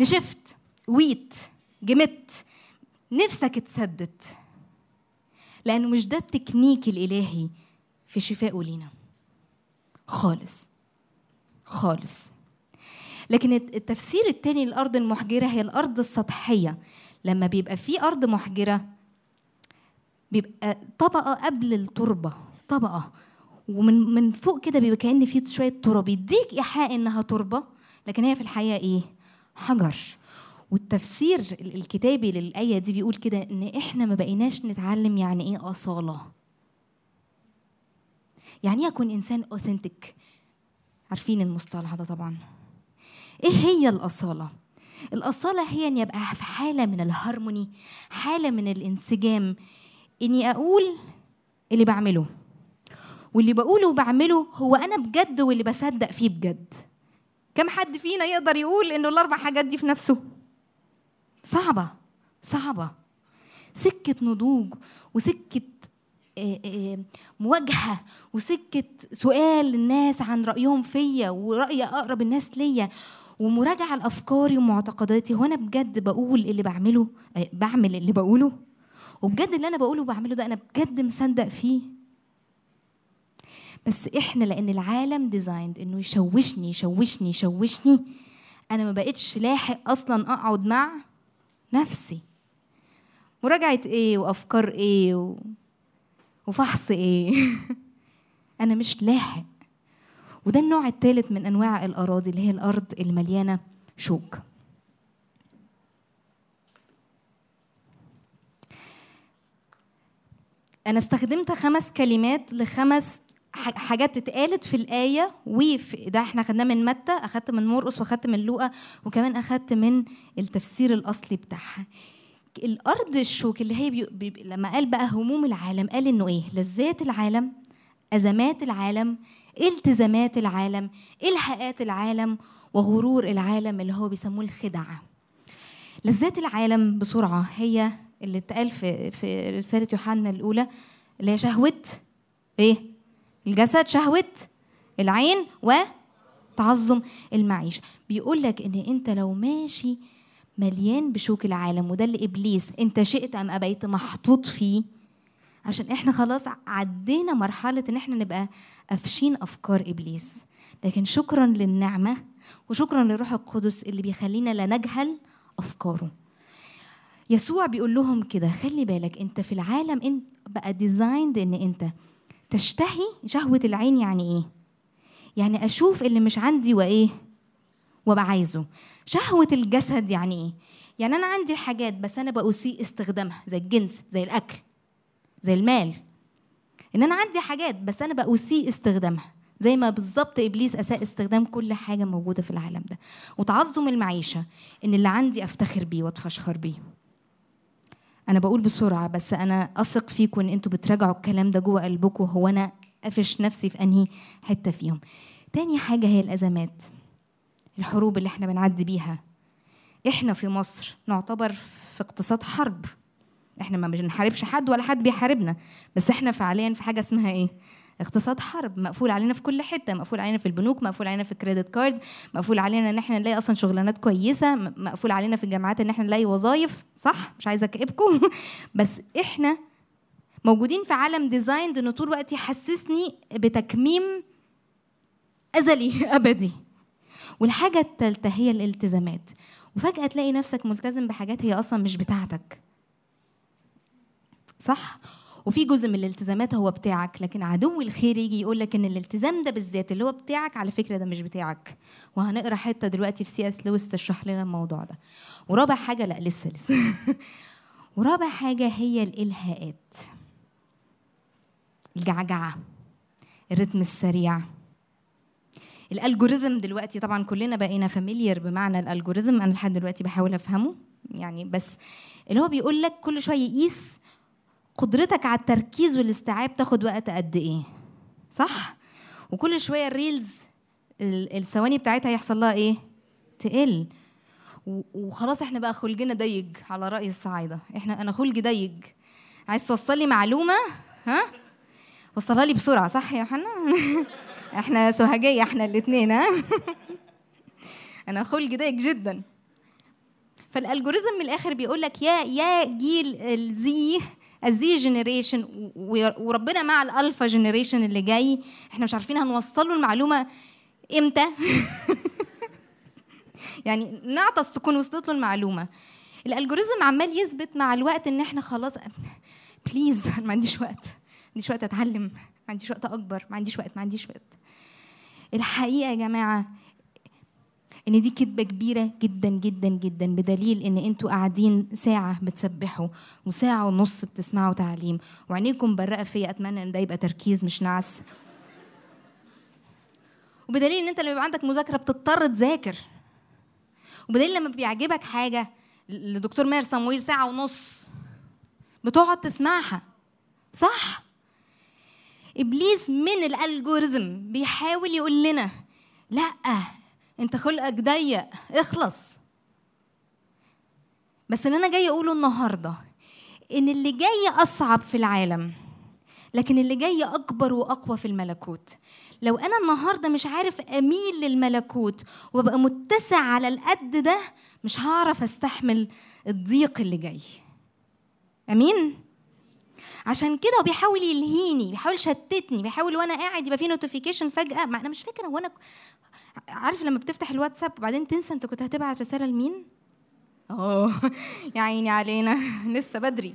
نشفت ويت جمت نفسك اتسدت. لأنه مش ده التكنيك الإلهي في شفائه لينا. خالص. خالص. لكن الت- التفسير التاني للأرض المحجرة هي الأرض السطحية. لما بيبقى في أرض محجرة بيبقى طبقة قبل التربة طبقة. ومن من فوق كده بيبقى كأن في شوية تراب. يديك إيحاء إنها تربة لكن هي في الحقيقة إيه؟ حجر. والتفسير ال- الكتابي للآية دي بيقول كده إن إحنا ما بقيناش نتعلم يعني إيه أصالة. يعني إيه أكون إنسان أوثنتيك عارفين المصطلح ده طبعا. إيه هي الأصالة؟ الأصالة هي إني أبقى في حالة من الهارموني حالة من الانسجام إني أقول اللي بعمله. واللي بقوله وبعمله هو أنا بجد واللي بصدق فيه بجد. كم حد فينا يقدر يقول إنه الأربع حاجات دي في نفسه؟ صعبة صعبة. سكة نضوج وسكة آه، آه، مواجهة وسكة سؤال للناس عن رأيهم فيا ورأي أقرب الناس ليا ومراجعة لافكاري ومعتقداتي هو أنا بجد بقول اللي بعمله آه، بعمل اللي بقوله. وبجد اللي أنا بقوله وبعمله ده أنا بجد مصدق فيه. بس إحنا لأن العالم ديزايند إنه يشوشني يشوشني يشوشني أنا ما بقتش لاحق أصلا أقعد مع نفسي. مراجعة إيه؟ وأفكار إيه؟ و... وفحص إيه؟ أنا مش لاحق. وده النوع الثالث من أنواع الأراضي اللي هي الأرض المليانة شوك. أنا استخدمت خمس كلمات لخمس حاجات اتقالت في الآية وفي ده إحنا خدناه من متى؟ أخدت من مرقس وأخدت من لوقا وكمان أخدت من التفسير الأصلي بتاعها. الأرض الشوك اللي هي بي... بي... لما قال بقى هموم العالم قال إنه إيه؟ لذات العالم أزمات العالم التزامات العالم؟ إلحاقات العالم؟ وغرور العالم اللي هو بيسموه الخدعة. لذات العالم بسرعة هي اللي اتقال في في رسالة يوحنا الأولى اللي هي شهوة إيه؟ الجسد شهوة العين وتعظم المعيشة بيقول لك إن أنت لو ماشي مليان بشوك العالم وده اللي إبليس أنت شئت أم أبيت محطوط فيه؟ عشان إحنا خلاص عدينا مرحلة ان إحنا نبقى قافشين أفكار إبليس. لكن شكرا للنعمة وشكرا للروح القدس اللي بيخلينا لا نجهل أفكاره. يسوع بيقول لهم كده خلي بالك انت في العالم انت بقى ديزايند إن انت تشتهي شهوة العين يعني إيه؟ يعني أشوف اللي مش عندي وإيه؟ وأبقى عايزه. شهوة الجسد يعني إيه؟ يعني أنا عندي حاجات بس أنا بأسيء استخدامها زي الجنس زي الأكل. زي المال. إن أنا عندي حاجات بس أنا بأسيء استخدامها. زي ما بالظبط إبليس أساء استخدام كل حاجة موجودة في العالم ده. وتعظم المعيشة. إن اللي عندي أفتخر بيه وأتفشخر بيه. أنا بقول بسرعة بس أنا أثق فيكم إن أنتوا بتراجعوا الكلام ده جوه قلبكم. هو أنا قافش نفسي في أنهي حتة فيهم. تاني حاجة هي الأزمات. الحروب اللي إحنا بنعدي بيها. إحنا في مصر نعتبر في اقتصاد حرب. إحنا ما بنحاربش حد ولا حد بيحاربنا. بس إحنا فعليا في حاجة اسمها إيه؟ اقتصاد حرب. مقفول علينا في كل حتة. مقفول علينا في البنوك مقفول علينا في ال credit card مقفول علينا ان إحنا نلاقي أصلا شغلانات كويسة مقفول علينا في الجامعات ان إحنا نلاقي وظايف. صح؟ مش عايزة أكئبكم. بس إحنا موجودين في عالم designed إنه طول الوقت يحسسني بتكميم أزلي أبدي. والحاجة الثالثه هي الالتزامات. وفجأة تلاقي نفسك ملتزم بحاجات هي أصلا مش بتاعتك. صح؟ وفي جزء من الالتزامات هو بتاعك لكن عدو الخير يجي يقول لك إن الالتزام ده بالذات اللي هو بتاعك على فكرة ده مش بتاعك. وهنقرأ حتة دلوقتي في C.S. Lewis تشرح لنا الموضوع ده. ورابع حاجة لا لسه لسه. ورابع حاجة هي الإلهاءات. الجعجعة. الرتم السريع. ال algorithm دلوقتي طبعا كلنا بقينا familiar بمعنى ال algorithm. أنا لحد دلوقتي بحاول أفهمه. يعني بس اللي هو بيقول لك كل شوية يقيس قدرتك على التركيز والاستيعاب تاخد وقت قد إيه صح؟ وكل شوية ال reels ال- الثواني بتاعتها يحصل لها إيه؟ تقل. وخلاص إحنا بقى خلجنا ضيق على رأي الصعايدة. إحنا أنا خلجي ضيق. عايز توصل لي معلومة؟ ها؟ وصلها لي بسرعة صح يا حنا إحنا سوهجيه إحنا الاثنين ها؟ أنا خلقي ضيق جدا. فال algorithm من الآخر بيقول لك يا يا جيل ال Z ال Z generation وربنا مع ال alpha generation اللي جاي إحنا مش عارفين هنوصل له المعلومة إمتى. يعني نعطس تكون وصلت له المعلومة. الالجوريزم عمال يثبت مع الوقت إن إحنا خلاص بليز أنا ما عنديش وقت. ما عنديش وقت أتعلم. ما عنديش وقت أكبر. ما عنديش وقت. ما عنديش وقت. الحقيقة يا جماعة إن دي كذبه كبيرة جدا جدا جدا بدليل إن أنتوا قاعدين ساعة بتسبحوا وساعة ونص بتسمعوا تعليم. وعينيكم برقه فيا أتمنى إن ده يبقى تركيز مش نعس. وبدليل إن أنت لما يبقى عندك مذاكرة بتضطر تذاكر. وبدليل لما بيعجبك حاجة لدكتور ماهر صمويل ساعة ونص بتقعد تسمعها. صح. إبليس من الالجوريزم بيحاول يقول لنا لا انت خلقك ضيق اخلص. بس اللي أنا جاي اقوله النهارده ان اللي جاي اصعب في العالم لكن اللي جاي اكبر واقوى في الملكوت. لو أنا النهارده مش عارف اميل للملكوت وابقى متسع على القد ده مش هعرف استحمل الضيق اللي جاي. أمين؟ عشان كده هو بيحاول يلهيني بيحاول يشتتني بيحاول وأنا قاعد يبقى في notification فجأة. ما أنا مش فاكرة هو أنا عارف لما بتفتح الواتساب وبعدين تنسى انت كنت هتبعت رسالة لمين؟ آه يا عيني علينا. لسه بدري.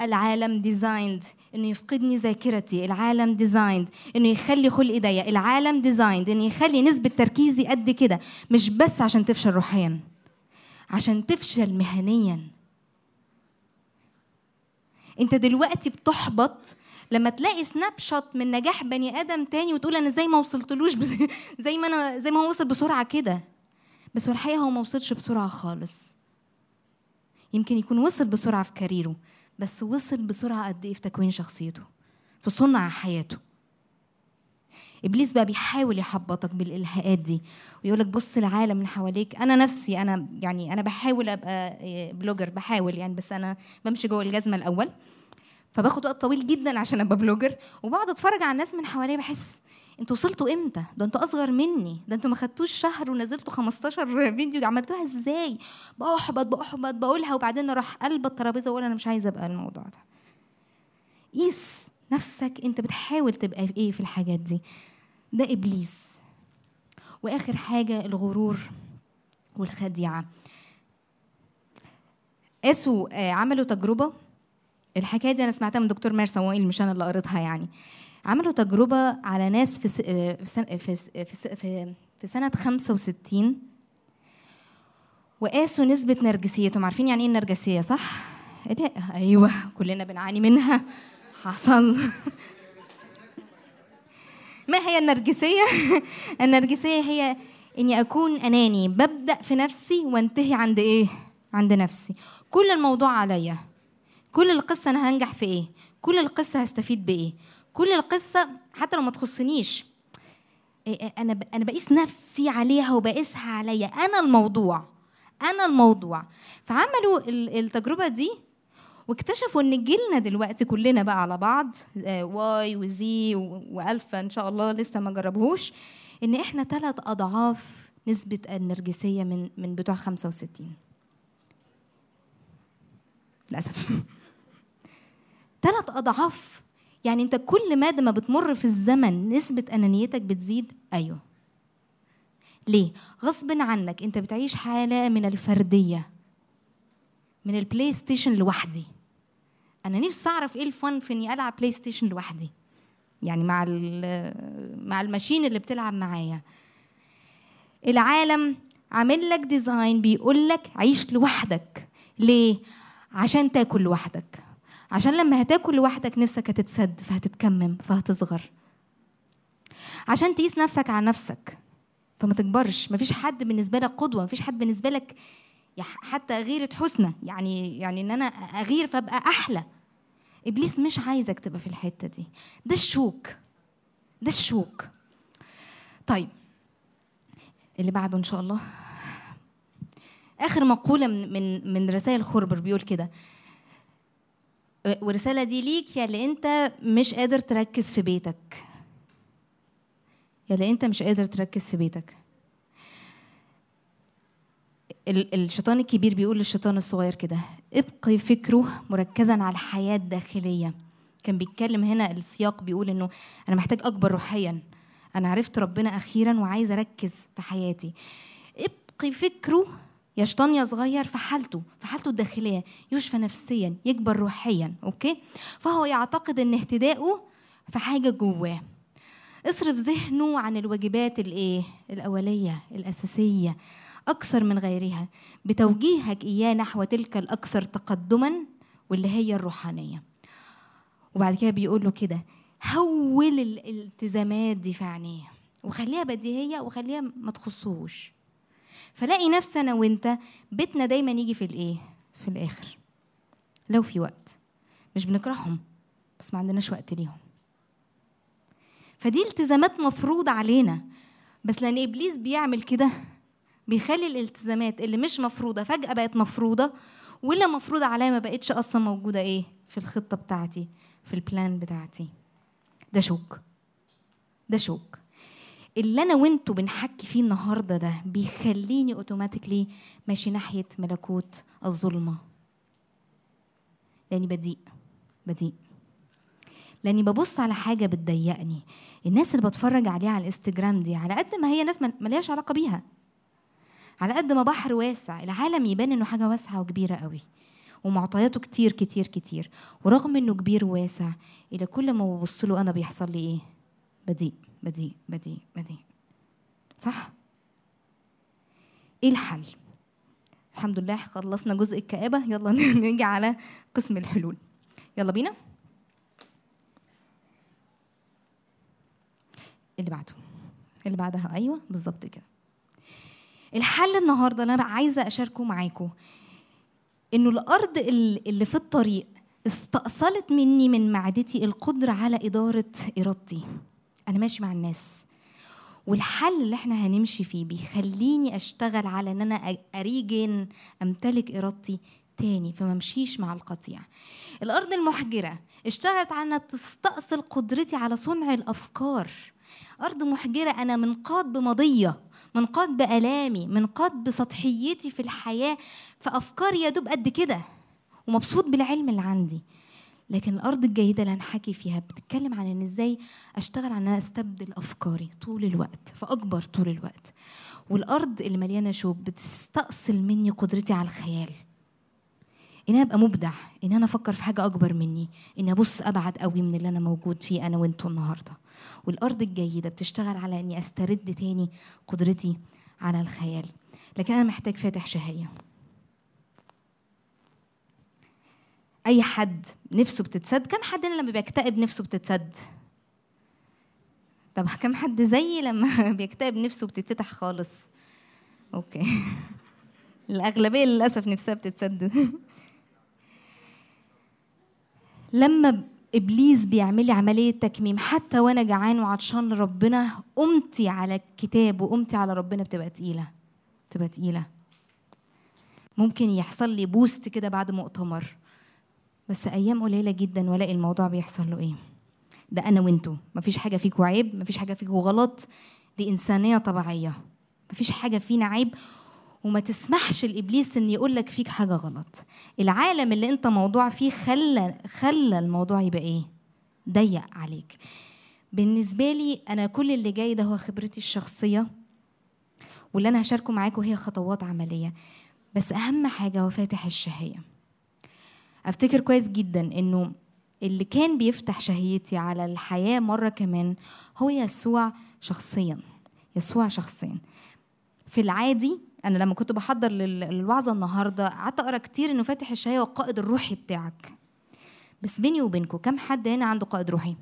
العالم designed إنه يفقدني ذاكرتي. العالم designed إنه يخلي خلقي ضيق العالم designed إنه يخلي نسبة تركيزي قد كده. مش بس عشان تفشل روحيا. عشان تفشل مهنيا. أنت دلوقتي بتحبط لما تلاقي snapshot من نجاح بني آدم تاني وتقول أنا إزاي ما وصلتلوش زي ما أنا زي ما هو وصل بسرعة كده. بس هو الحقيقة هو ما وصلش بسرعة خالص. يمكن يكون وصل بسرعة في career ه بس وصل بسرعة قد إيه في تكوين شخصيته في صنع حياته. إبليس بقى بيحاول يحبطك بالإلهاءات دي ويقول لك بص العالم من حواليك. أنا نفسي أنا يعني أنا بحاول أبقى blogger بحاول يعني بس أنا بمشي جوه الجزمة الأول. فباخد وقت طويل جدا عشان أبقى blogger وبقعد أتفرج على الناس من حواليا بحس أنتوا وصلتوا إمتى؟ ده أنتوا أصغر مني، ده أنتوا ما خدتوش شهر ونزلتوا 15 فيديو دي عملتوها إزاي؟ بحبط بحبط بقولها وبعدين أروح قلب الترابيزة وأقول أنا مش عايزة أبقى الموضوع ده. قيس نفسك أنت بتحاول تبقى في إيه في الحاجات دي. ده إبليس. وآخر حاجة الغرور والخديعة. قاسوا آه، عملوا تجربة الحكاية دي أنا سمعتها من دكتور ماهر صموئيل مش أنا اللي قريتها يعني. عملوا تجربة على ناس في س- في في في في في سنة 65 وقاسوا نسبة نرجسيتهم. عارفين يعني إيه النرجسية صح؟ لا أيوه كلنا بنعاني منها. حصل. ما هي النرجسية؟ النرجسية هي إني أكون أناني ببدأ في نفسي وأنتهي عند إيه؟ عند نفسي. كل الموضوع عليا. كل القصة أنا هنجح في إيه؟ كل القصة هستفيد بإيه؟ كل القصة حتى لو ما تخصنيش إيه إيه أنا أنا بقيس نفسي عليها وبقيسها عليا. أنا الموضوع أنا الموضوع. فعملوا ال- التجربة دي واكتشفوا إن جيلنا دلوقتي كلنا بقى على بعض آه، واي وزي وألفا إن شاء الله لسه ما جربوش إن إحنا ثلاث أضعاف نسبة النرجسية من من بتوع 65 للأسف. ثلاث أضعاف. يعني أنت كل مادة ما بتمر في الزمن نسبة أنانيتك بتزيد. أيوه. ليه؟ غصب عنك أنت بتعيش حالة من الفردية من ال PlayStation لوحدي. أنا نفسي أعرف إيه الفن في إني ألعب PlayStation لوحدي. يعني مع مع ال machine اللي بتلعب معايا. العالم عامل لك ديزاين بيقول لك عيش لوحدك. ليه؟ عشان تاكل لوحدك. عشان لما هتاكل لوحدك نفسك هتتسد فهتتكمم فهتصغر. عشان تقيس نفسك على نفسك فما تكبرش. مفيش حد بالنسبة لك قدوة مفيش حد بالنسبة لك حتى غيرة حسنى. يعني يعني إن أنا أغير فأبقى أحلى. إبليس مش عايزك تبقى في الحتة دي. ده الشوك. ده الشوك. طيب اللي بعده إن شاء الله. آخر مقولة من من من رسائل خربر بيقول كده. والرساله دي ليك يا اللي انت مش قادر تركز في بيتك. يا اللي انت مش قادر تركز في بيتك. ال- الشيطان الكبير بيقول للشيطان الصغير كده ابقي فكره مركزا على الحياة الداخلية. كان بيتكلم هنا السياق بيقول إنه أنا محتاج أكبر روحيا. أنا عرفت ربنا أخيرا وعايز أركز في حياتي. ابقي فكره يا شيطان يا صغير في حالته في حالته الداخلية يشفى نفسيا يكبر روحيا أوكي؟ فهو يعتقد إن اهتدائه في حاجة جواه. اصرف ذهنه عن الواجبات الإيه؟ الأولية الأساسية أكثر من غيرها بتوجيهك إياه نحو تلك الأكثر تقدما واللي هي الروحانية. وبعد كده بيقول له كده هول ال- الالتزامات دي في عينيه وخليها بديهية وخليها ما تخصهوش. فلاقي نفسي أنا وأنت بيتنا دايما يجي في الإيه؟ في الآخر. لو في وقت. مش بنكرههم بس ما عندناش وقت ليهم. فدي التزامات مفروضة علينا. بس لأن إبليس بيعمل كده بيخلي الالتزامات اللي مش مفروضة فجأة بقت مفروضة واللي مفروضة عليا ما بقتش أصلا موجودة إيه؟ في الخطة بتاعتي في ال plan بتاعتي. ده shock. ده shock. اللي أنا وأنتوا بنحكي فيه النهارده ده بيخليني automatically ماشي ناحية ملكوت الظلمة. لأني بضيق بضيق. لأني ببص على حاجة بتضيقني. الناس اللي بتفرج عليها على الإنستجرام دي على قد ما هي ناس مل- ملهاش علاقة بيها. على قد ما بحر واسع العالم يبان إنه حاجة واسعة وكبيرة قوي. ومعطياته كتير كتير كتير. ورغم إنه كبير وواسع إلى كل ما ببص له أنا بيحصل لي إيه؟ بضيق. بضيق بضيق بضيق صح؟ إيه الحل؟ الحمد لله خلصنا جزء الكآبة. يلا نيجي على قسم الحلول. يلا بينا. اللي بعده. اللي بعدها. أيوه بالظبط كده. الحل النهارده اللي أنا بقى عايزة أشاركه معاكم إنه الأرض ال- اللي في الطريق استأصلت مني من معدتي القدرة على إدارة إرادتي. أنا ماشي مع الناس. والحل اللي إحنا هنمشي فيه بيخليني أشتغل على إن أنا اريجن أمتلك إرادتي تاني فما أمشيش مع القطيع. الأرض المحجرة اشتغلت على إنها تستأصل قدرتي على صنع الأفكار. أرض محجرة أنا منقاد بماضيه منقاد بآلامي منقاد بسطحيتي في الحياة فأفكاري يا دوب قد كده ومبسوط بالعلم اللي عندي. لكن الأرض الجيدة اللي هنحكي فيها بتتكلم عن إن إزاي أشتغل على إن أنا أستبدل أفكاري طول الوقت فأكبر طول الوقت. والأرض اللي مليانه شوب بتستأصل مني قدرتي على الخيال. إن أنا أبقى مبدع إن أنا أفكر في حاجة أكبر مني ان أبص أبعد قوي من اللي أنا موجود فيه أنا وأنتوا النهارده. والأرض الجيدة بتشتغل على إني أسترد تاني قدرتي على الخيال. لكن أنا محتاج فاتح شهية. أي حد نفسه بتتسد كم حد لما بيكتئب نفسه بتتسد طب كم حد زيي لما بيكتئب نفسه بتتفتح خالص؟ Okay. الأغلبية للأسف نفسها بتتسد لما إبليس بيعمل لي عملية تكميم حتى وأنا جعان وعطشان لربنا قومتي على الكتاب وقومتي على ربنا بتبقى تقيلة. بتبقى تقيلة. ممكن يحصل لي boost كده بعد مؤتمر بس أيام قليلة جدا وألاقي الموضوع بيحصل له إيه؟ ده أنا وأنتو. مفيش حاجة فيكوا عيب مفيش حاجة فيكوا غلط. دي إنسانية طبيعية. مفيش حاجة فينا عيب. وما تسمحش لابليس إن يقول لك فيك حاجة غلط. العالم اللي أنت موضوع فيه خلى خلى الموضوع يبقى إيه؟ ضيق عليك. بالنسبة لي أنا كل اللي جاي ده هو خبرتي الشخصية. واللي أنا هشاركه معاكم هي خطوات عملية. بس أهم حاجة هو فاتح الشهية. أفتكر كويس جدا إنه اللي كان بيفتح شهيتي على الحياة مرة كمان هو يسوع شخصيا يسوع شخصيا. في العادي أنا لما كنت بحضر لل- للوعظة النهارده قعدت أقرأ كتير إنه فاتح الشهية والقائد الروحي بتاعك. بس بيني وبينكم كم حد هنا عنده قائد روحي؟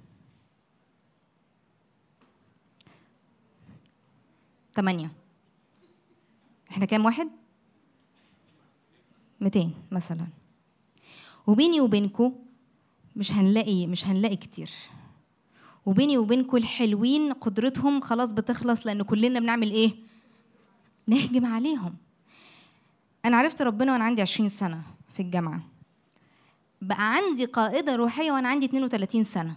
تمانية. إحنا كام واحد؟ 200 مثلا. وبيني وبينكم مش هنلاقي مش هنلاقي كتير. وبيني وبينكم الحلوين قدرتهم خلاص بتخلص لأن كلنا بنعمل إيه؟ نهجم عليهم. أنا عرفت ربنا وأنا عندي 20 سنة في الجامعة. بقى عندي قائدة روحية وأنا عندي 32 سنة.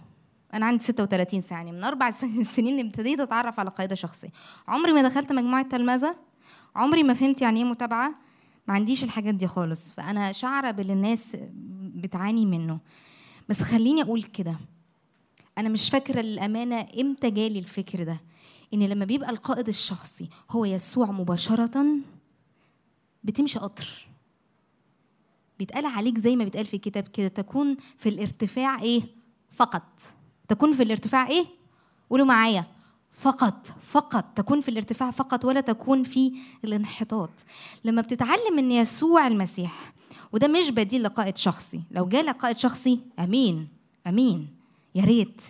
أنا عندي 36 سنة يعني من أربع سن- سنين ابتديت أتعرف على قائدة شخصية. عمري ما دخلت مجموعة تلمذة. عمري ما فهمت يعني إيه متابعة. ما عنديش الحاجات دي خالص. فأنا شعرة باللي الناس بتعاني منه. بس خليني أقول كده. أنا مش فاكرة للأمانة إمتى جالي الفكر ده. إن لما بيبقى القائد الشخصي هو يسوع مباشرة بتمشي قطر. بيتقال عليك زي ما بيتقال في الكتاب كده تكون في الارتفاع إيه؟ فقط. تكون في الارتفاع إيه؟ قولوا معايا. فقط فقط تكون في الارتفاع فقط ولا تكون في الانحطاط. لما بتتعلم إن يسوع المسيح وده مش بديل لقائد شخصي لو جالك قائد شخصي آمين آمين يا ريت.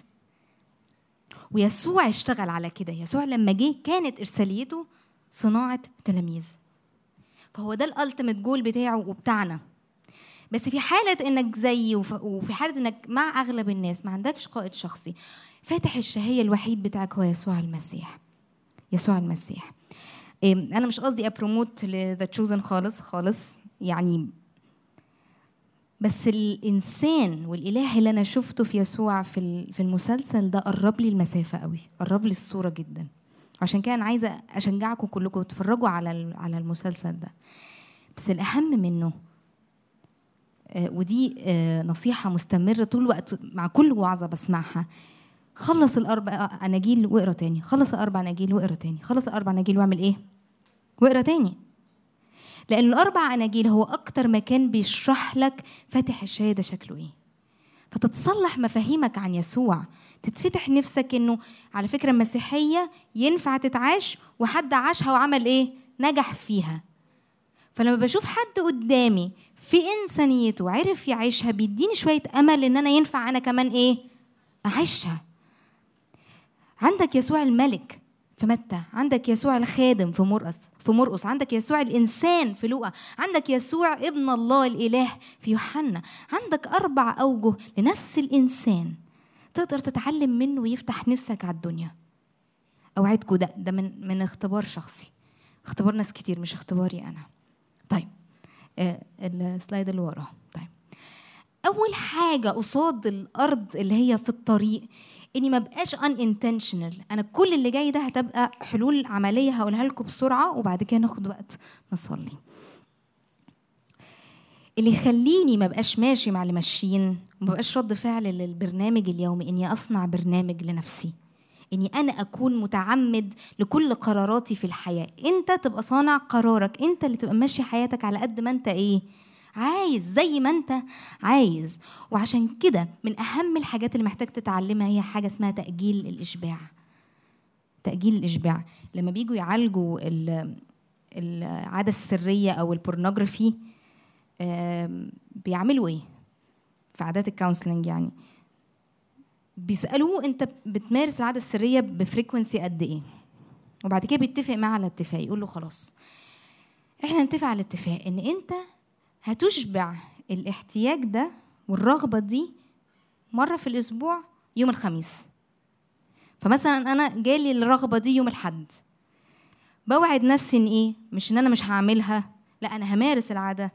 ويسوع اشتغل على كده. يسوع لما جه كانت إرساليته صناعة تلاميذ. فهو ده الالتيميت جول بتاعه وبتاعنا. بس في حالة إنك زيي وف- وفي حالة إنك مع أغلب الناس ما عندكش قائد شخصي فاتح الشهية الوحيد بتاعك هو يسوع المسيح. يسوع المسيح. أنا مش قصدي أبروموت لذا تشوزن خالص خالص يعني بس الإنسان والإله اللي أنا شفته في يسوع في في المسلسل ده قرب لي المسافة قوي قرب لي الصورة جدا. عشان كده أنا عايزة أشجعكم كلكم تتفرجوا على على المسلسل ده. بس الأهم منه ودي آه، نصيحة مستمرة طول الوقت مع كل وعظه بسمعها. خلص الأربع اناجيل واقرأ تاني. خلص الاربع اناجيل واقرأ تاني. خلص الاربع اناجيل واعمل إيه؟ واقرأ تاني. لأن الأربع اناجيل هو أكتر مكان بيشرح لك فاتح الشاي ده شكله إيه. فتتصلح مفاهيمك عن يسوع. تتفتح نفسك إنه على فكرة المسيحيه ينفع تتعاش وحد عاشها وعمل إيه؟ نجح فيها. فلما بشوف حد قدامي في إنسانيته عرف يعيشها بيديني شوية أمل إن أنا ينفع أنا كمان إيه؟ أعيشها. عندك يسوع الملك في متى؟ عندك يسوع الخادم في مرقس في مرقس عندك يسوع الإنسان في لوقا. عندك يسوع ابن الله الإله في يوحنا. عندك أربع أوجه لنفس الإنسان. تقدر تتعلم منه ويفتح نفسك على الدنيا. اوعدكم ده ده من من اختبار شخصي. اختبار ناس كتير مش اختباري أنا. طيب. السلايد اللي وراه. طيب. أول حاجة قصاد الأرض اللي هي في الطريق إني ما بقاش ان انتشنال أنا كل اللي جاي ده هتبقى حلول عملية هقولها لكم بسرعة وبعد كده ناخد وقت نصلي. اللي يخليني ما بقاش ماشي مع اللي ماشيين وما بقاش رد فعل للبرنامج اليومي إني أصنع برنامج لنفسي. إني أنا أكون متعمد لكل قراراتي في الحياة. أنت تبقى صانع قرارك. أنت اللي تبقى ماشي حياتك على قد ما أنت إيه؟ عايز. زي ما أنت عايز. وعشان كده من أهم الحاجات اللي محتاج تتعلمها هي حاجة اسمها تأجيل الإشباع. تأجيل الإشباع. لما بيجوا يعالجوا ال- العادة السرية أو ال pornography بيعملوا إيه؟ في عادات ال counseling يعني. بيسألوه أنت بتمارس العادة السرية ب frequency قد إيه؟ وبعد كده بيتفق معاه على اتفاق يقول له خلاص. إحنا نتفق على اتفاق إن أنت هتشبع الاحتياج ده والرغبة دي مرة في الأسبوع يوم الخميس. فمثلا أنا جالي الرغبة دي يوم الأحد. بوعد نفسي إن إيه؟ مش إن أنا مش هعملها. لا أنا همارس العادة.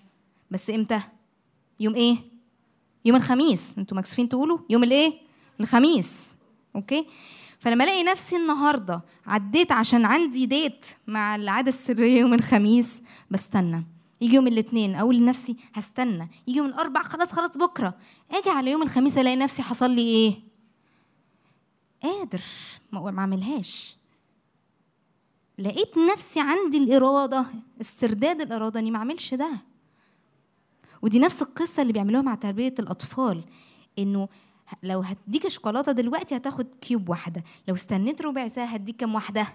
بس إمتى؟ يوم إيه؟ يوم الخميس. أنتوا مكسوفين تقولوا؟ يوم الإيه؟ الخميس أوكي؟ فلما ألاقي نفسي النهارده عديت عشان عندي ديت مع العادة السرية يوم الخميس بستنى. يجي يوم الاثنين أقول لنفسي هستنى. يجي يوم الأربع خلاص خلاص بكرة. آجي على يوم الخميس ألاقي نفسي حصل لي إيه؟ قادر. ما أعملهاش. لقيت نفسي عندي الإرادة استرداد الإرادة إني ما أعملش ده. ودي نفس القصة اللي بيعملوها مع تربية الأطفال إنه لو هديك شوكولاتة دلوقتي هتاخد كيوب واحدة. لو استنيت ربع ساعة هديك كام واحدة؟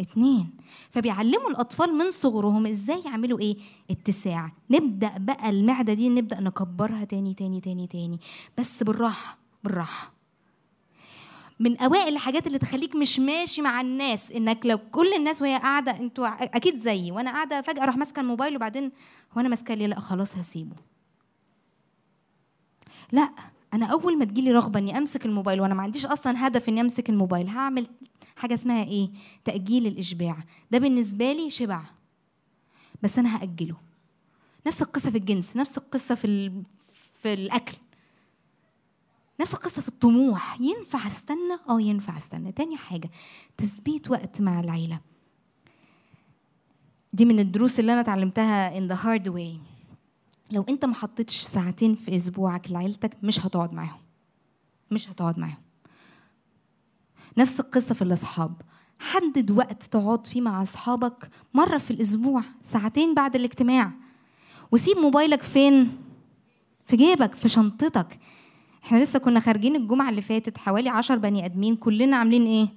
اتنين. فبيعلموا الأطفال من صغرهم إزاي يعملوا إيه؟ اتساع. نبدأ بقى المعدة دي نبدأ نكبرها تاني تاني تاني تاني. بس بالراحة بالراحة. من أوائل الحاجات اللي تخليك مش ماشي مع الناس إنك لو كل الناس وهي قاعدة أنتوا أكيد زيي. وأنا قاعدة فجأة أروح ماسكة الموبايل وبعدين هو أنا ماسكة ليه؟ لأ خلاص هسيبه. لأ. أنا أول ما تجيلي رغبة إني أمسك الموبايل وأنا ما عنديش أصلا هدف إني أمسك الموبايل هعمل حاجة اسمها إيه؟ تأجيل الإشباع. ده بالنسبة لي شبع. بس أنا هأجله. نفس القصة في الجنس نفس القصة في ال... في الأكل. نفس القصة في الطموح. ينفع أستنى؟ آه ينفع أستنى. تاني حاجة تثبيت وقت مع العيلة. دي من الدروس اللي أنا اتعلمتها in the hard way. لو أنت ما حطيتش ساعتين في أسبوعك لعيلتك مش هتقعد معاهم. مش هتقعد معاهم. نفس القصة في الأصحاب. حدد وقت تقعد فيه مع أصحابك مرة في الأسبوع ساعتين بعد الاجتماع. وسيب موبايلك فين؟ في جيبك في شنطتك. إحنا لسه كنا خارجين الجمعة اللي فاتت حوالي عشر بني آدمين كلنا عاملين إيه؟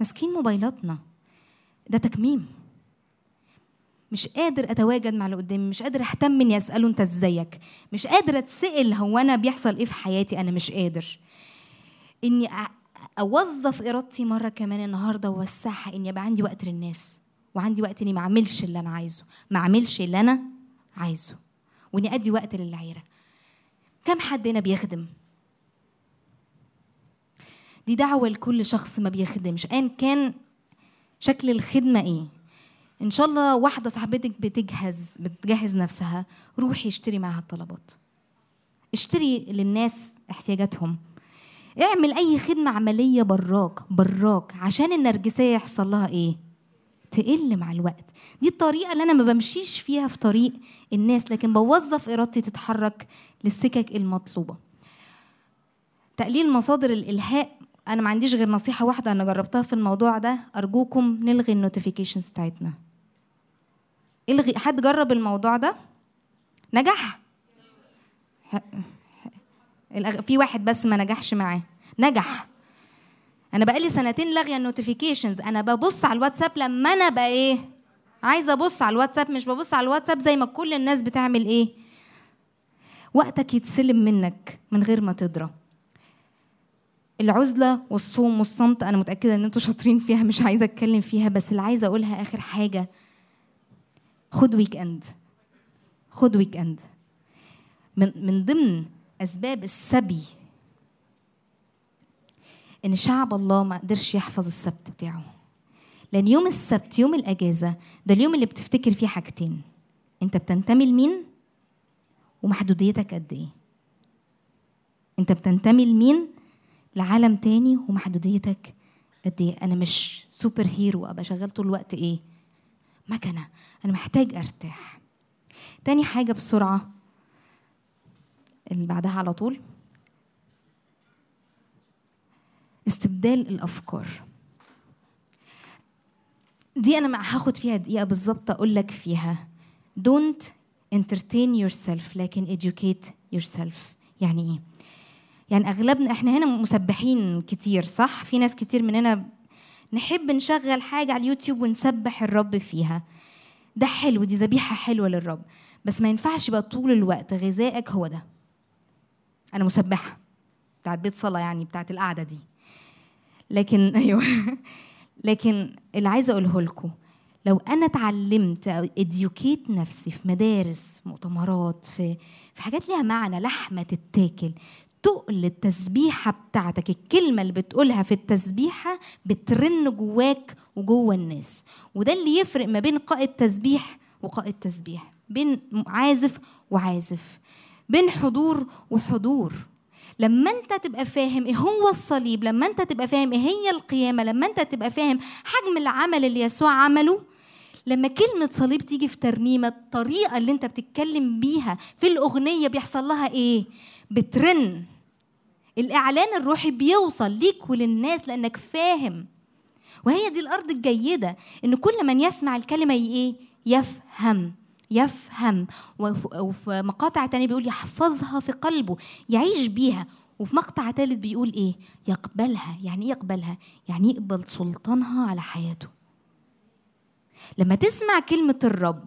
ماسكين موبايلاتنا. ده تكميم. مش قادر أتواجد مع اللي قدامي مش قادر أهتم إني أسأله أنت إزيك مش قادر أتسأل هو أنا بيحصل إيه في حياتي؟ أنا مش قادر. إني أوظف إرادتي مرة كمان النهارده وأوسعها إني يبقى عندي وقت للناس وعندي وقت إني ما أعملش اللي أنا عايزه ما أعملش اللي أنا عايزه وإني أدي وقت للعيره كم حد هنا بيخدم؟ دي دعوة لكل شخص ما بيخدمش. أيا كان شكل الخدمة إيه؟ إن شاء الله واحدة صاحبتك بتجهز بتجهز نفسها روحي اشتري معاها الطلبات. اشتري للناس احتياجاتهم. اعمل أي خدمة عملية براك براك عشان النرجسية يحصل لها إيه؟ تقل مع الوقت. دي الطريقة اللي أنا ما بمشيش فيها في طريق الناس لكن بوظف إرادتي تتحرك للسكك المطلوبة. تقليل مصادر الإلهاء. أنا ما عنديش غير نصيحة واحدة أنا جربتها في الموضوع ده. أرجوكم نلغي ال notifications بتاعتنا. إلغي حد جرب الموضوع ده؟ نجح؟ في واحد بس ما نجحش معاه. نجح. أنا بقالي سنتين لاغية ال notifications أنا ببص على الواتساب لما أنا بقى إيه؟ عايزة أبص على الواتساب مش ببص على الواتساب زي ما كل الناس بتعمل إيه؟ وقتك يتسلم منك من غير ما تدرى العزلة والصوم والصمت أنا متأكدة إن أنتوا شاطرين فيها مش عايزة أتكلم فيها بس اللي عايزة أقولها آخر حاجة خد weekend خد weekend من من ضمن أسباب السبي إن شعب الله ما قدرش يحفظ السبت بتاعه. لأن يوم السبت يوم الأجازة ده اليوم اللي بتفتكر فيه حاجتين. أنت بتنتمي لمين؟ ومحدوديتك قد إيه؟ أنت بتنتمي لمين؟ لعالم تاني ومحدوديتك قد إيه؟ أنا مش سوبر هيرو أبقى شغال طول الوقت إيه؟ مكنة أنا محتاج أرتاح. تاني حاجة بسرعة اللي بعدها على طول استبدال الأفكار. دي أنا هاخد فيها دقيقة بالظبط أقول لك فيها. Don't entertain yourself لكن educate yourself. يعني إيه؟ يعني أغلبنا إحنا هنا مسبحين كتير صح؟ في ناس كتير مننا نحب نشغل حاجة على اليوتيوب ونسبح الرب فيها. ده حلو دي ذبيحة حلوة للرب. بس ما ينفعش يبقى طول الوقت غذائك هو ده. أنا مسبحة بتاعت بيت صلاة يعني بتاعت القعدة دي. لكن أيوه. لكن اللي عايزه أقوله لكم لو أنا اتعلمت أو اديوكيت نفسي في مدارس مؤتمرات في في حاجات ليها معنى لحمة تتاكل تقل التسبيحة بتاعتك. الكلمة اللي بتقولها في التسبيحة بترن جواك وجوه الناس. وده اللي يفرق ما بين قائد تسبيح وقائد تسبيح. بين عازف وعازف. بين حضور وحضور. لما انت تبقى فاهم إيه هو الصليب لما انت تبقى فاهم إيه هي القيامة لما انت تبقى فاهم حجم العمل اللي يسوع عمله لما كلمة صليب تيجي في ترنيمة الطريقة اللي انت بتتكلم بيها في الأغنية بيحصل لها إيه؟ بترن. الإعلان الروحي بيوصل ليك وللناس لأنك فاهم. وهي دي الأرض الجيدة إن كل من يسمع الكلمة إيه؟ يفهم يفهم. وفي مقاطع تانية بيقول يحفظها في قلبه يعيش بيها. وفي مقطع تالت بيقول إيه؟ يقبلها. يعني إيه يقبلها؟ يعني يقبل سلطانها على حياته. لما تسمع كلمة الرب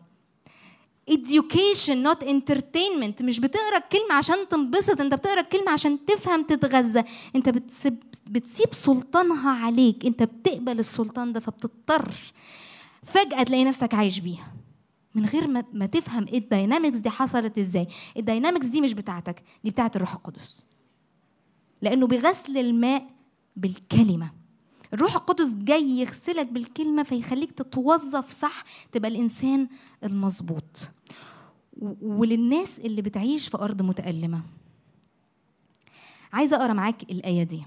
education not entertainment. مش بتقرأ الكلمة عشان تنبسط انت بتقرأ الكلمة عشان تفهم تتغذى. انت بتسيب, بتسيب سلطانها عليك. انت بتقبل السلطان ده فبتضطر. فجأة تلاقي نفسك عايش بيها. من غير ما, ما تفهم إيه ال dynamics دي حصلت إزاي. ال dynamics دي مش بتاعتك دي بتاعت الروح القدس. لأنه بغسل الماء بالكلمة. الروح القدس جاي يغسلك بالكلمة فيخليك تتوظف صح تبقى الإنسان المظبوط. وللناس اللي بتعيش في أرض متألمة. عايزة أقرأ معاك الآية دي.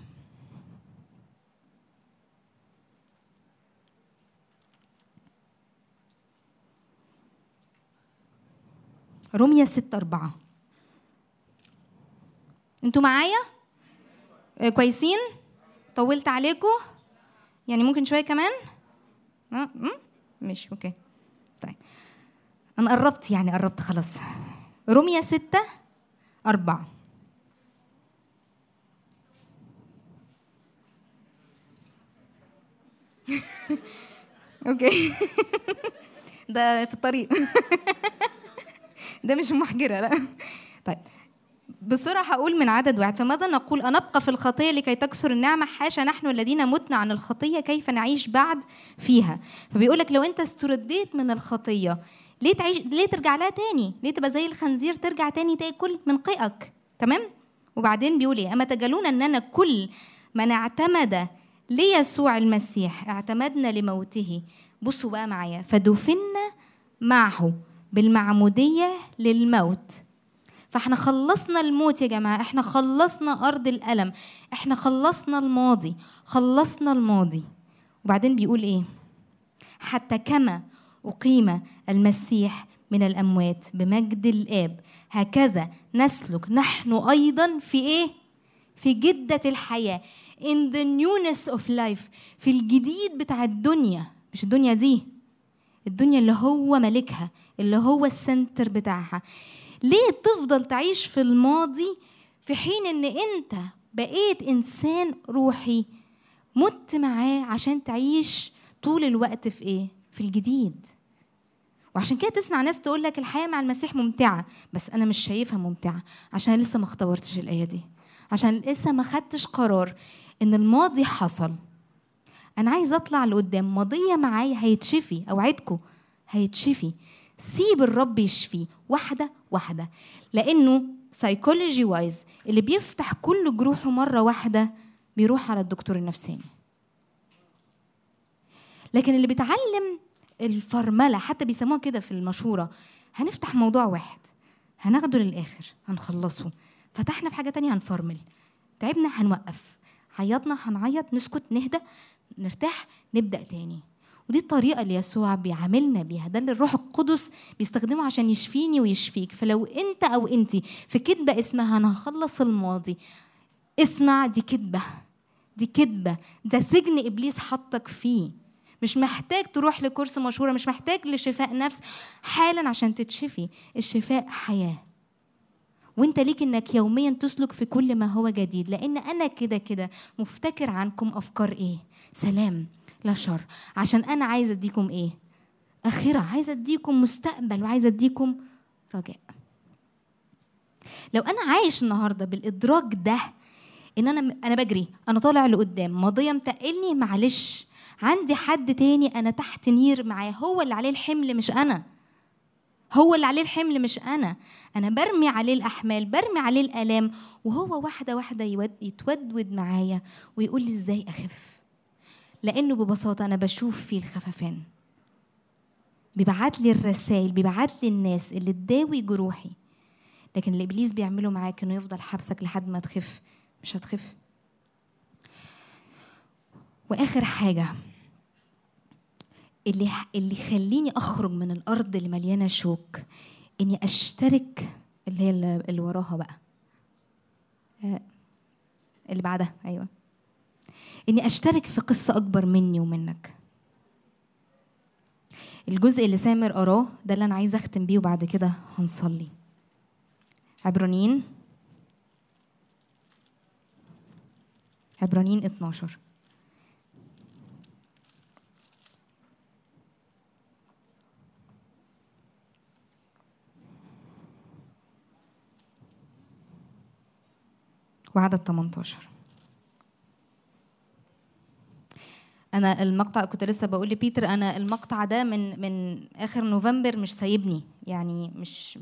رمية ستة أربعة. أنتوا معايا؟ آه كويسين؟ طولت عليكم يعني ممكن شوية كمان؟ آه مش أوكي. طيب. أنا قربت يعني قربت خلاص. رمية ستة أربعة. Okay. ده في الطريق. ده مش محجرة لا. طيب. بسرعة هقول من عدد واحد. فماذا نقول؟ أنبقى في الخطية لكي تكثر النعمة؟ حاشا نحن الذين متنا عن الخطية كيف نعيش بعد فيها؟ فبيقول لك لو أنت استرديت من الخطية ليه تعيش؟ ليه ترجع لها تاني؟ ليه تبقى زي الخنزير ترجع تاني تاكل من قيئك؟ تمام؟ وبعدين بيقول إيه؟ أم تجهلون أننا كل من اعتمد ليسوع المسيح اعتمدنا لموته. بصوا بقى معايا. فدفنا معه بالمعمودية للموت. فاحنا خلصنا الموت يا جماعة إحنا خلصنا أرض الألم إحنا خلصنا الماضي خلصنا الماضي. وبعدين بيقول إيه؟ حتى كما أقيم المسيح من الأموات بمجد الآب هكذا نسلك نحن أيضا في إيه؟ في جدة الحياة in the newness of life في الجديد بتاع الدنيا. مش الدنيا دي الدنيا اللي هو ملكها اللي هو السنتر بتاعها. ليه تفضل تعيش في الماضي في حين إن أنت بقيت إنسان روحي مت معاه عشان تعيش طول الوقت في إيه؟ في الجديد. وعشان كده تسمع ناس تقول لك الحياة مع المسيح ممتعة بس أنا مش شايفها ممتعة عشان لسه ما اختبرتش الآية دي. عشان لسه ما خدتش قرار إن الماضي حصل. أنا عايز أطلع لقدام ماضية معايا هيتشفي اوعدكم هيتشفي. سيب الرب يشفيه واحدة واحدة لأنه psychology wise اللي بيفتح كل جروحه مرة واحدة بيروح على الدكتور النفساني. لكن اللي بيتعلم الفرملة حتى بيسموها كده في المشورة هنفتح موضوع واحد هناخده للآخر هنخلصه. فتحنا في حاجة تانية هنفرمل. تعبنا هنوقف. عيطنا هنعيط نسكت نهدى نرتاح نبدأ تاني. ودي الطريقة اللي يسوع بيعاملنا بيها ده اللي الروح القدس بيستخدمه عشان يشفيني ويشفيك. فلو انت أو انت في كذبة اسمها أنا هخلص الماضي اسمع دي كذبة دي كذبة ده سجن إبليس حطك فيه. مش محتاج تروح لكورس مشهورة مش محتاج لشفاء نفس حالا عشان تتشفي. الشفاء حياة. وانت ليك إنك يوميا تسلك في كل ما هو جديد لأن أنا كده كده مفتكر عنكم أفكار إيه. سلام. لا شر. عشان أنا عايزه أديكم إيه؟ أخرة. عايزه أديكم مستقبل وعايزه أديكم رجاء. لو أنا عايش النهارده بالإدراك ده إن أنا أنا بجري أنا طالع لقدام ماضية متقلني معلش. عندي حد تاني أنا تحت نير معاه. هو اللي عليه الحمل مش أنا. هو اللي عليه الحمل مش أنا. أنا برمي عليه الأحمال برمي عليه الآلام وهو واحدة واحدة يتودود معايا ويقول لي إزاي أخف. لأنه ببساطة أنا بشوف فيه الخففان. بيبعت لي الرسائل بيبعت لي الناس اللي تداوي جروحي. لكن اللي إبليس بيعمله معاك إنه يفضل حبسك لحد ما تخف. مش هتخف. وآخر حاجة اللي اللي يخليني أخرج من الأرض اللي مليانة شوك إني أشترك اللي هي اللي وراها بقى. آه، اللي بعدها أيوه. إني أشترك في قصة أكبر مني ومنك. الجزء اللي سامر قراه ده اللي أنا عايزة أختم بيه وبعد كده هنصلي. عبرانيين. عبرانيين 12 وعدد 18 أنا المقطع كنت لسه بقول لبيتر أنا المقطع ده من من آخر نوفمبر مش سايبني يعني مش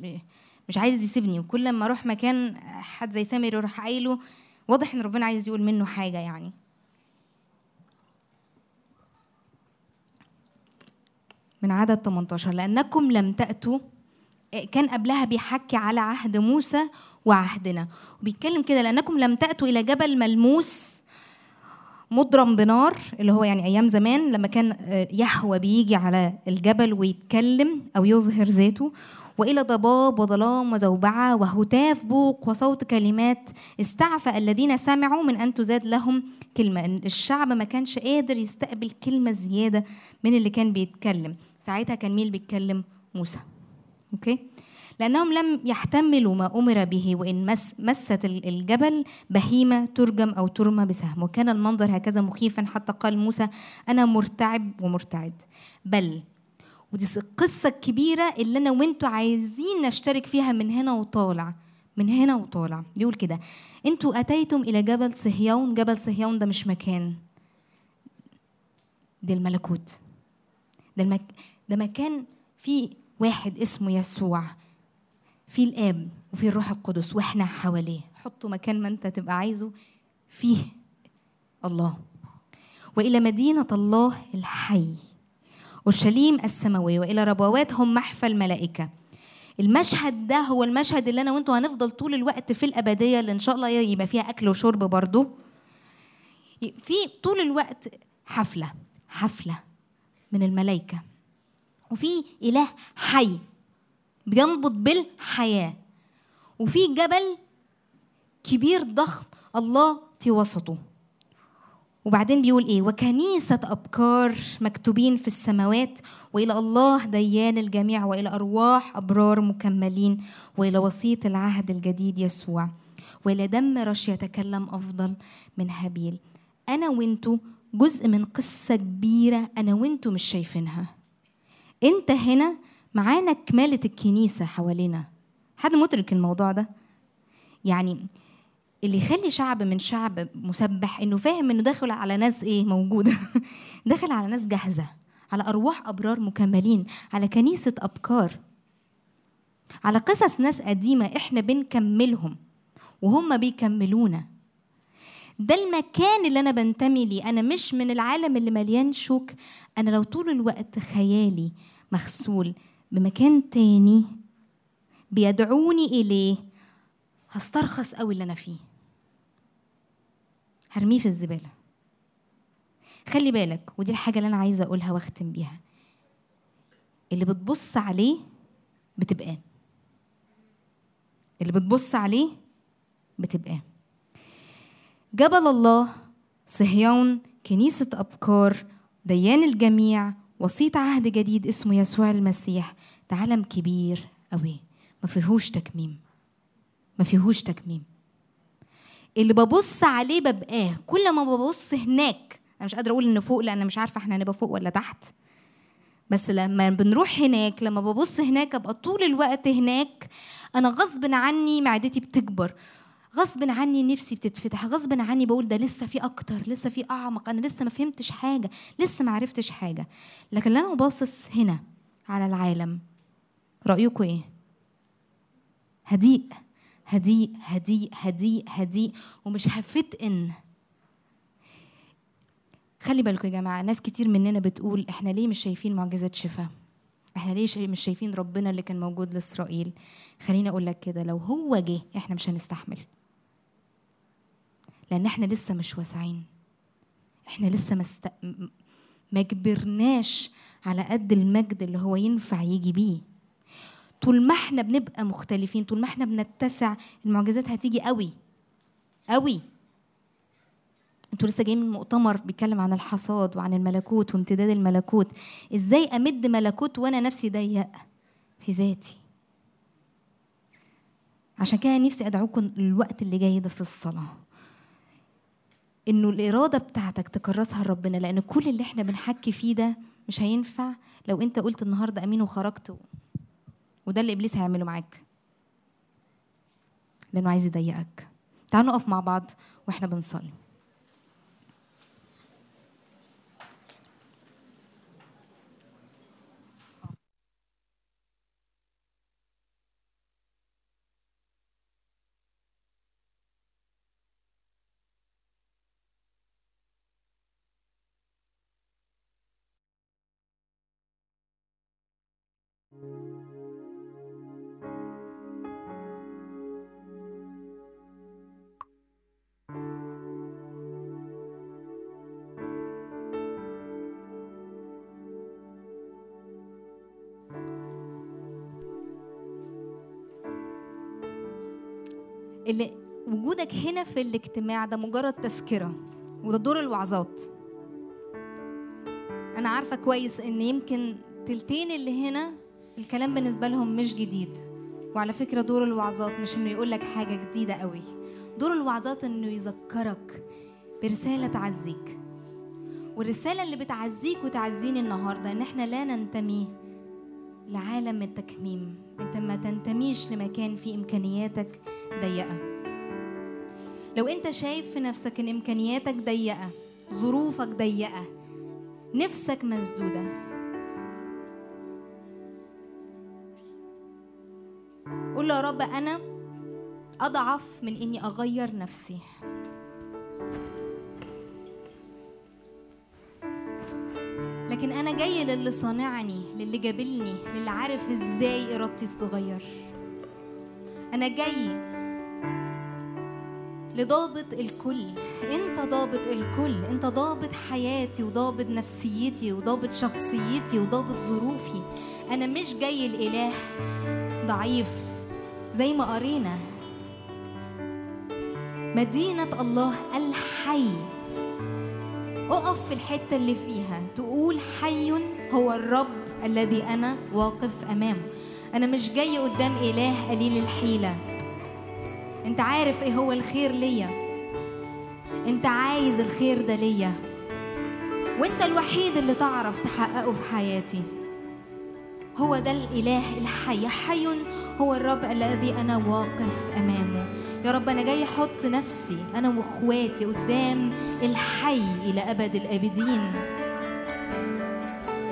مش عايز يسيبني. وكل ما أروح مكان حد زي سامر يروح قايله واضح إن ربنا عايز يقول منه حاجة يعني. من عدد 18 لأنكم لم تأتوا كان قبلها بيحكي على عهد موسى وعهدنا. وبيتكلم كده لأنكم لم تأتوا إلى جبل ملموس مضرم بنار اللي هو يعني أيام زمان لما كان يهوى بيجي على الجبل ويتكلم أو يظهر ذاته وإلى ضباب وظلام وزوبعة وهتاف بوق وصوت كلمات استعفى الذين سمعوا من أن تزاد لهم كلمة. الشعب ما كانش قادر يستقبل كلمة زيادة من اللي كان بيتكلم. ساعتها كان مين اللي بيتكلم؟ موسى. أوكي؟ لأنهم لم يحتملوا ما أمر به وإن مس مست الجبل بهيمة ترجم أو ترمى بسهم. وكان المنظر هكذا مخيفا حتى قال موسى أنا مرتعب ومرتعد. بل ودي القصة الكبيرة اللي أنا وأنتوا عايزين نشترك فيها من هنا وطالع من هنا وطالع. يقول كده أنتوا أتيتم إلى جبل صهيون جبل صهيون ده مش مكان. ده الملكوت. ده, المك... ده مكان فيه واحد اسمه يسوع. في الآب وفي الروح القدس وإحنا حواليه. حطوا مكان ما أنت تبقى عايزه فيه الله. وإلى مدينة الله الحي أورشليم السماوية وإلى ربوات هم محفى الملائكة. المشهد ده هو المشهد اللي أنا وأنتوا هنفضل طول الوقت في الأبدية اللي إن شاء الله يبقى فيها أكل وشرب برضه في طول الوقت حفلة حفلة من الملائكة. وفي إله حي بينبض بالحياة. وفي جبل كبير ضخم الله في وسطه. وبعدين بيقول إيه؟ وكنيسة أبكار مكتوبين في السماوات وإلى الله ديان الجميع وإلى أرواح أبرار مكملين وإلى وسيط العهد الجديد يسوع. وإلى دم رش يتكلم أفضل من هابيل. أنا وإنتو جزء من قصة كبيرة أنا وإنتو مش شايفينها. أنت هنا معانا كمالة الكنيسة حوالينا. حد مدرك الموضوع ده؟ يعني اللي يخلي شعب من شعب مسبح إنه فاهم إنه داخل على ناس إيه؟ موجوده داخل على ناس جاهزة على أرواح أبرار مكملين على كنيسة أبكار على قصص ناس قديمة إحنا بنكملهم وهم بيكملونا. ده المكان اللي أنا بنتمي ليه. أنا مش من العالم اللي مليان شوك. أنا لو طول الوقت خيالي مغسول بمكان تاني بيدعوني إليه هسترخص قوي اللي أنا فيه. هرميه في الزبالة. خلي بالك ودي الحاجة اللي أنا عايزة أقولها وأختم بيها. اللي بتبص عليه بتبقاه. اللي بتبص عليه بتبقاه. جبل الله صهيون كنيسة أبكار ديان الجميع وسيط عهد جديد اسمه يسوع المسيح. ده عالم كبير قوي. ما فيهوش تكميم. ما فيهوش تكميم. اللي ببص عليه ببقاه. كل ما ببص هناك أنا مش قادرة أقول ان فوق لأن مش عارفة إحنا هنبقى فوق ولا تحت. بس لما بنروح هناك لما ببص هناك أبقى طول الوقت هناك أنا غصب عني معدتي بتكبر. غصب عني نفسي بتتفتح غصب عني بقول ده لسه في أكتر لسه في أعمق أنا لسه ما فهمتش حاجة لسه ما عرفتش حاجة. لكن لما باصص هنا على العالم رأيكم إيه؟ هديء هديء هديء هديء هديء ومش هفتقن خلي بالكم يا جماعة ناس كتير مننا بتقول إحنا ليه مش شايفين معجزات شفاء؟ إحنا ليه مش شايفين ربنا اللي كان موجود لإسرائيل؟ خليني أقول لك كده لو هو جه إحنا مش هنستحمل. لأن إحنا لسه مش واسعين. إحنا لسه ما است... م- ما كبرناش على قد المجد اللي هو ينفع يجي بيه. طول ما إحنا بنبقى مختلفين طول ما إحنا بنتسع المعجزات هتيجي قوي قوي. أنتوا لسه جايين من مؤتمر بيتكلم عن الحصاد وعن الملكوت وامتداد الملكوت. إزاي أمد ملكوت وأنا نفسي ضيق؟ في ذاتي. عشان كده نفسي أدعوكم الوقت اللي جاي ده في الصلاة. إنه الإرادة بتاعتك تكرسها لربنا لأن كل اللي إحنا بنحكي فيه ده مش هينفع لو أنت قلت النهارده أمين وخرجت و... وده اللي إبليس هيعمله معاك. لأنه عايز يضيقك. تعالوا نقف مع بعض وإحنا بنصلي. وجودك هنا في الاجتماع ده مجرد تذكرة وده دور الوعظات. أنا عارفة كويس إن يمكن تلتين اللي هنا الكلام بالنسبة لهم مش جديد وعلى فكرة دور الوعظات مش إنه يقولك حاجة جديدة قوي. دور الوعظات إنه يذكرك برسالة تعزيك. والرسالة اللي بتعزيك وتعزيني النهاردة إن إحنا لا ننتمي لعالم التكميم. أنت ما تنتميش لمكان فيه إمكانياتك ضيقة. لو انت شايف في نفسك ان امكانياتك ضيقة ظروفك ضيقة نفسك مسدودة. قول له يا رب أنا أضعف من إني أغير نفسي. لكن أنا جاي للي صانعني للي جابلني للي عارف إزاي إرادتي تتغير. أنا جاي لضابط الكل. انت ضابط الكل. انت ضابط حياتي وضابط نفسيتي وضابط شخصيتي وضابط ظروفي. أنا مش جاي الإله. ضعيف. زي ما قرينا. مدينة الله الحي. أقف في الحتة اللي فيها. تقول حي هو الرب الذي أنا واقف أمامه أنا مش جاي قدام إله قليل الحيلة. انت عارف إيه هو الخير ليا؟ انت عايز الخير ده ليا. وانت الوحيد اللي تعرف تحققه في حياتي. هو ده الإله الحي. حي هو الرب الذي أنا واقف أمامه. يا رب أنا جاي أحط نفسي أنا وإخواتي قدام الحي إلى أبد الأبدين.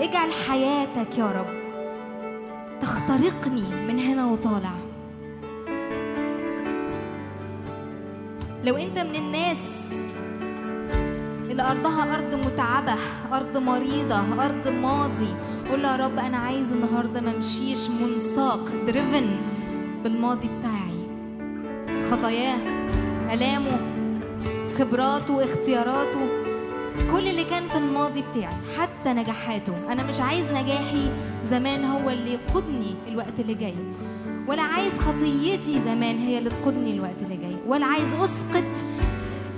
اجعل حياتك يا رب تخترقني من هنا وطالع. لو انت من الناس اللي أرضها أرض متعبة أرض مريضة أرض ماضي قول يا رب أنا عايز النهارده ما امشيش منساق دريفن بالماضي بتاعي. خطاياه آلامه خبراته اختياراته كل اللي كان في الماضي بتاعي حتى نجاحاته. أنا مش عايز نجاحي زمان هو اللي يقودني الوقت اللي جاي ولا عايز خطيتي زمان هي اللي تقودني الوقت ولا عايز اسقط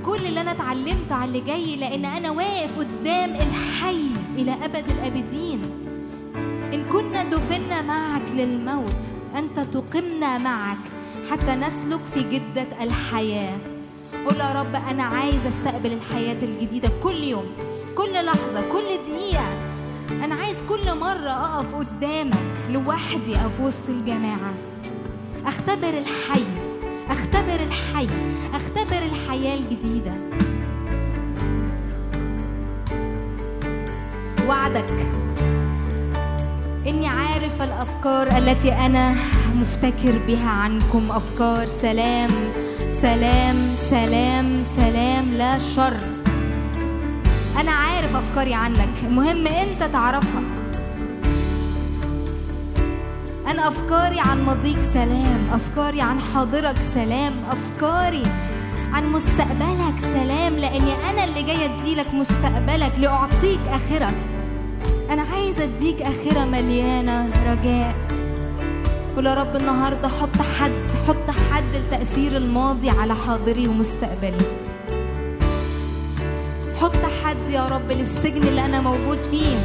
كل اللي أنا اتعلمته على اللي جاي لأن أنا واقف قدام الحي إلى ابد الابدين. إن كنا دفنا معك للموت أنت تقمنا معك حتى نسلك في جدة الحياة. قول يا رب أنا عايز أستقبل الحياة الجديدة كل يوم كل لحظة كل دقيقة. أنا عايز كل مرة أقف قدامك لوحدي أو في وسط الجماعة. أختبر الحي. أختبر الحي أختبر الحياة الجديدة. وعدك. إني عارف الأفكار التي أنا مفتكر بها عنكم. أفكار سلام سلام سلام سلام لا شر. أنا عارف أفكاري عنك. المهم أنت تعرفها. أنا أفكاري عن ماضيك سلام أفكاري عن حاضرك سلام أفكاري عن مستقبلك سلام لأني أنا اللي جاي أديلك مستقبلك لأعطيك اخرك أنا عايزه أديك آخرة مليانة رجاء. قول يا رب النهارده حط حد حط حد لتأثير الماضي على حاضري ومستقبلي. حط حد يا رب للسجن اللي أنا موجود فيه.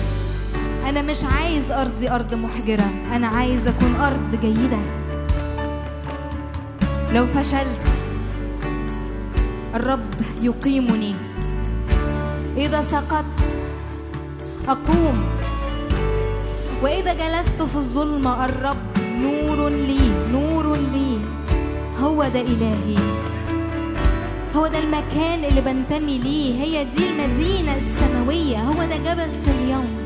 أنا مش عايز أرضي أرض محجرة أنا عايز أكون أرض جيدة. لو فشلت الرب يقيمني. إذا سقطت أقوم. وإذا جلست في الظلمة الرب نور لي نور لي. هو ده إلهي. هو ده المكان اللي بنتمي ليه. هي دي المدينة السماوية. هو ده جبل صهيون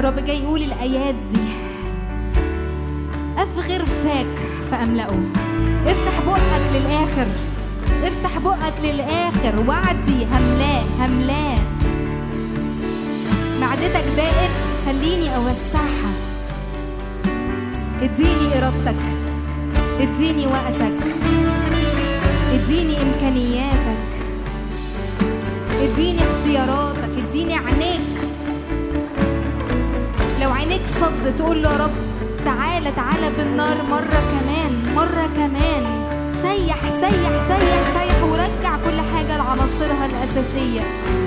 الرب جاي يقول الايات دي. افغر فاك فأملأه. افتح بقك للآخر. افتح بقك للآخر. وعدي هملاه هملاه. معدتك ضاقت خليني أوسعها. اديني إرادتك. اديني وقتك. اديني إمكانياتك. اديني اختياراتك. اديني عينيك. صد تقول له يا رب تعالى تعالى بالنار مرة كمان مرة كمان. سيح سيح سيح سيح ورجع كل حاجة لعناصرها الأساسية.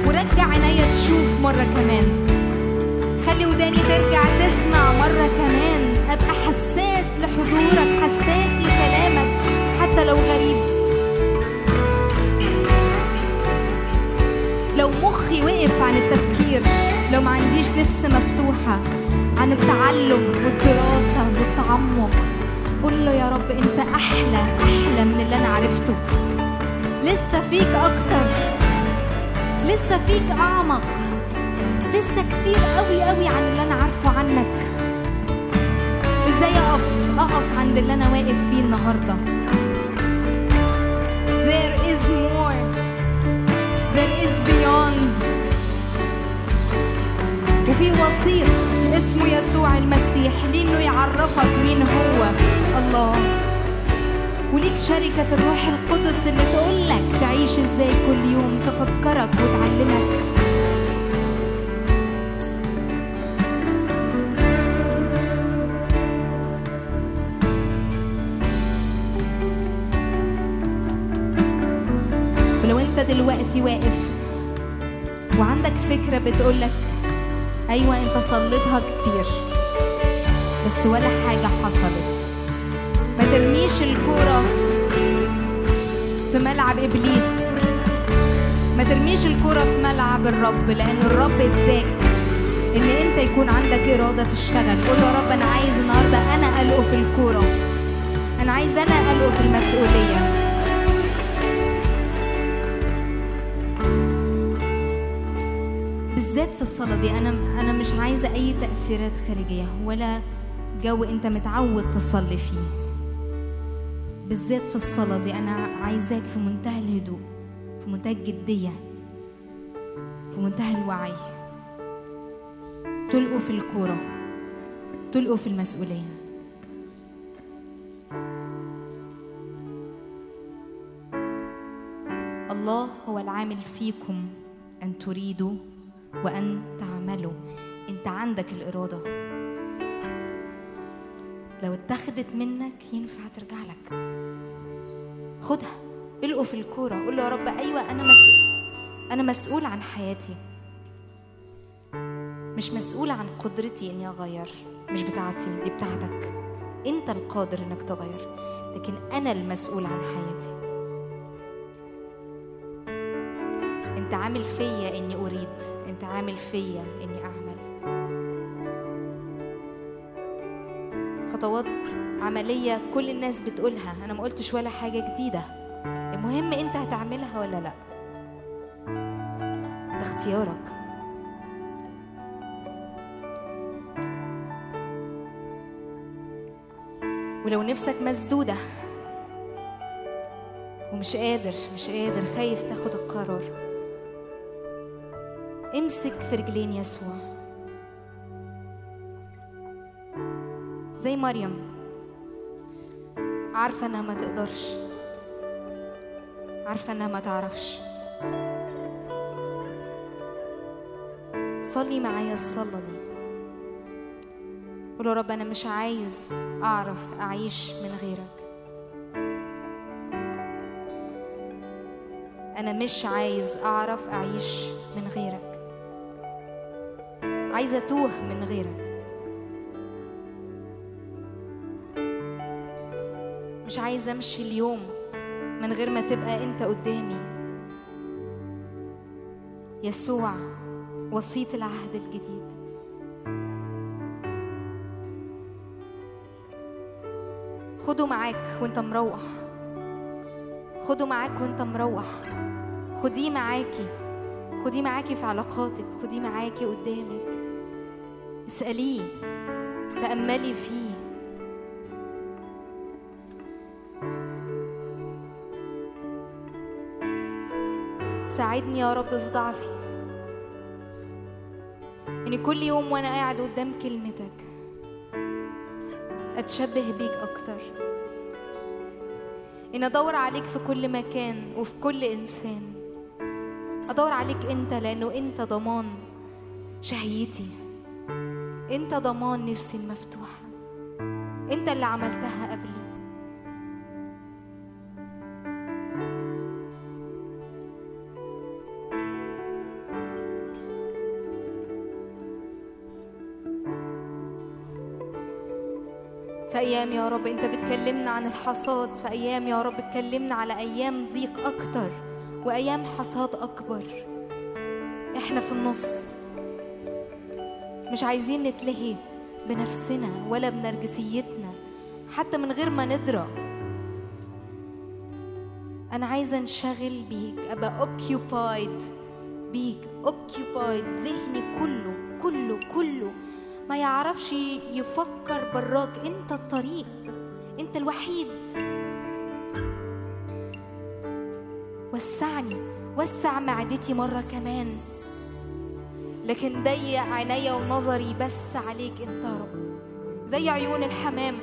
ورجع عينيا تشوف مرة كمان. خلي وداني ترجع تسمع مرة كمان. أبقى حساس لحضورك حساس لكلامك حتى لو غريب. لو مخي وقف عن التفكير لو ما عنديش نفس مفتوحة عن التعلم والدراسة والتعمق. قول له يا رب أنت أحلى أحلى من اللي أنا عرفته. لسه فيك أكتر. لسه فيك أعمق. لسه كتير قوي قوي عن اللي أنا عارفه عنك. إزاي أقف؟ أقف عند اللي أنا واقف فيه النهارده. There is more. There is beyond. وفي وسيط اسمه يسوع المسيح ليه انه يعرفك مين هو. الله. وليك شركة الروح القدس اللي تقول لك تعيش إزاي كل يوم تفكرك وتعلمك. ولو أنت دلوقتي واقف وعندك فكرة بتقولك أيوه أنت صليتها كتير. بس ولا حاجة حصلت. ما ترميش الكورة في ملعب إبليس. ما ترميش الكرة في ملعب الرب لأن الرب اداك إن أنت يكون عندك إرادة تشتغل. قول يا رب أنا عايز النهاردة أنا القف الكورة. أنا عايز أنا القف المسؤولية. الصلاة دي. أنا أنا مش عايزة أي تأثيرات خارجية ولا جو أنت متعود تصلي فيه. بالذات في الصلاة دي. أنا عايزاك في منتهى الهدوء في منتهى الجدية في منتهى الوعي. تلقوا في الكورة تلقوا في المسؤولية. الله هو العامل فيكم أن تريدوا وأن تعملوا. أنت عندك الإرادة. لو اتخذت منك ينفع ترجع لك. خدها إلقوا في الكورة. قول له يا رب أيوة أنا مسؤول. أنا مسؤول عن حياتي. مش مسؤول عن قدرتي إني أغير. مش بتاعتي دي بتاعتك. أنت القادر إنك تغير. لكن أنا المسؤول عن حياتي. أنت عامل فيا إني أريد. عامل فيا إني أعمل. خطوات عملية كل الناس بتقولها. أنا ما قلتش ولا حاجة جديدة. المهم أنت هتعملها ولا لأ؟ ده اختيارك. ولو نفسك مسدودة ومش قادر مش قادر خايف تاخد القرار. امسك في رجلين يسوع. زي مريم. عارفة إنها ما تقدرش. عارفة إنها ما تعرفش. صلي معايا الصلاة دي. قول يا رب أنا مش عايز أعرف أعيش من غيرك. أنا مش عايز أعرف أعيش من غيرك. عايزة أتوه من غيرك. مش عايزة أمشي اليوم من غير ما تبقى أنت قدامي. يسوع وسيط العهد الجديد. خده معاك وأنت مروح. خده معاك وأنت مروح. خديه معاكي. خديه معاكي في علاقاتك. خديه معاكي قدامك. اسأليه تأملي فيه. ساعدني يا رب في ضعفي. اني كل يوم وأنا قاعد قدام كلمتك أتشبه بيك أكتر. إن أدور عليك في كل مكان وفي كل إنسان. أدور عليك أنت لأنه أنت ضمان شهيتي. انت ضمان نفسي المفتوحه انت اللي عملتها قبلي. في أيام يا رب أنت بتكلمنا عن الحصاد. في أيام يا رب بتكلمنا على أيام ضيق أكتر وأيام حصاد أكبر. إحنا في النص. مش عايزين نتلهي بنفسنا ولا بنرجسيتنا حتى من غير ما ندرى. أنا عايزة انشغل بيك أبقى occupied بيك occupied ذهني كله كله كله. ما يعرفش يفكر براك أنت الطريق أنت الوحيد. وسعني وسع معدتي مرة كمان. لكن ضيق عينيا ونظري بس عليك انت يا رب. زي عيون الحمام.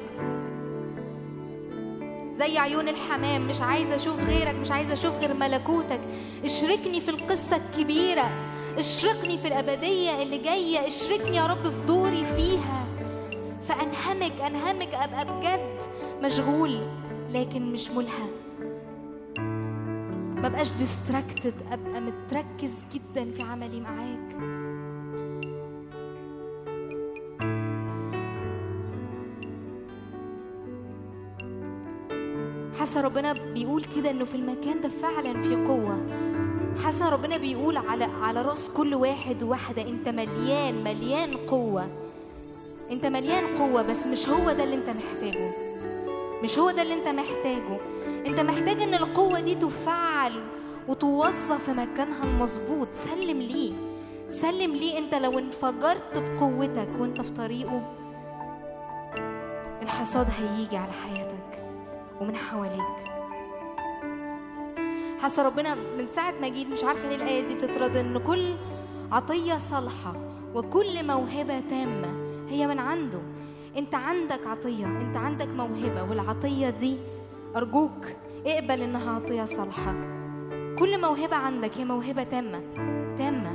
زي عيون الحمام. مش عايزة أشوف غيرك مش عايزة أشوف غير ملكوتك. اشركني في القصة الكبيرة. اشركني في الأبدية اللي جاية. اشركني يا رب في دوري فيها. فأنهمك أنهمك أبقى بجد مشغول لكن مش ملهم. ما بقاش ديستراكتد أبقى متركز جدا في عملي معاك. حاسة ربنا بيقول كده إنه في المكان ده فعلا في قوة. حاسة ربنا بيقول على على رأس كل واحد وواحده أنت مليان مليان قوة. أنت مليان قوة بس مش هو ده اللي أنت محتاجه. مش هو ده اللي أنت محتاجه. أنت محتاج إن القوة دي تفعل وتوظف في مكانها المظبوط. سلم ليه. سلم ليه أنت لو انفجرت بقوتك وأنت في طريقه الحصاد هيجي على حياتك. ومن حواليك. حاسة ربنا من ساعة ما جيت مش عارفة ليه الآية دي بتترد إن كل عطية صالحة وكل موهبة تامة هي من عنده. أنت عندك عطية أنت عندك موهبة والعطية دي أرجوك اقبل إنها عطية صالحة. كل موهبة عندك هي موهبة تامة تامة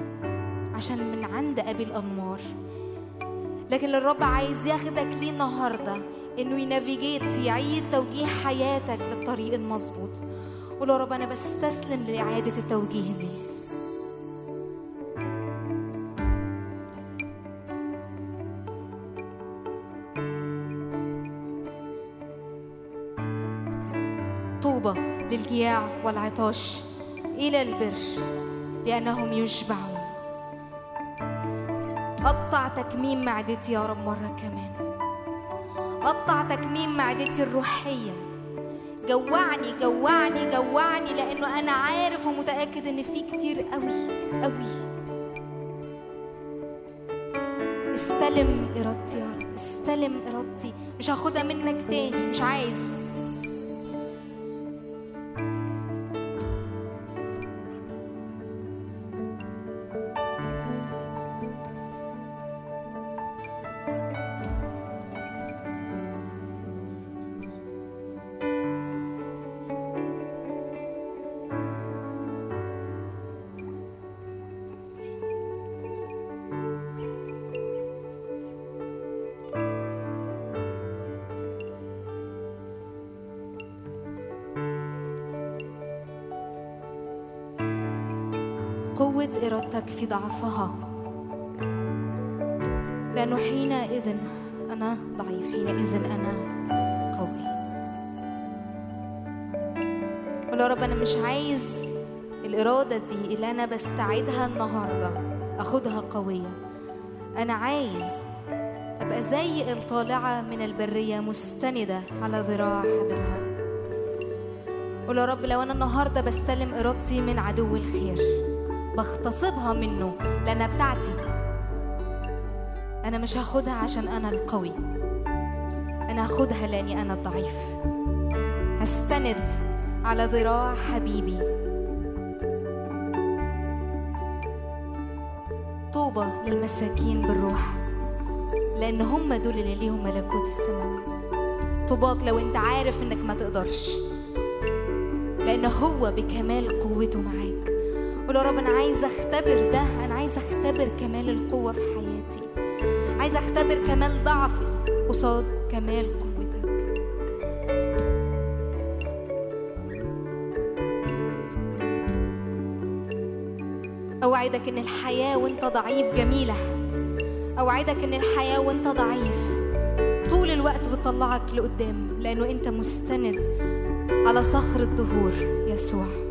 عشان من عند أبي الانوار لكن الرب عايز ياخدك ليه النهارده؟ إنه ينافيجيت يعيد توجيه حياتك للطريق المظبوط. قول يا رب أنا بستسلم لإعادة التوجيه دي. طوبى للجياع والعطاش إلى البر لأنهم يشبعون. قطع تكميم معدتي يا رب مرة كمان. قطع تكميم معدتي الروحية. جوعني جوعني جوعني لأنه أنا عارف ومتأكد إن في كتير قوي قوي استلم إرادتي يا رب استلم إرادتي. مش هاخدها منك تاني مش عايز. إرادتك في ضعفها. لأنه حينئذ أنا ضعيف حينئذ أنا قوي. قول يا رب أنا مش عايز الإرادة دي اللي أنا بستعيدها النهاردة أخدها قوية. أنا عايز أبقى زي الطالعة من البرية مستندة على ذراع حبيبها. قول يا رب لو أنا النهاردة بستلم إرادتي من عدو الخير بغتصبها منه. لأنها بتاعتي. أنا مش هاخدها عشان أنا القوي. أنا هاخدها لأني أنا الضعيف. هستند على ذراع حبيبي. طوبى للمساكين بالروح. لأن هم دول اللي ليهم ملكوت السماوات طوباك لو أنت عارف إنك ما تقدرش. لأن هو بكمال قوته معاك. قول يا رب أنا عايز أختبر ده. أنا عايز أختبر كمال القوة في حياتي. عايز أختبر كمال ضعفي قصاد كمال قوتك. أوعدك إن الحياة وأنت ضعيف جميلة. أوعدك إن الحياة وأنت ضعيف. طول الوقت بتطلعك لقدام لأنه أنت مستند على صخر الدهور يسوع.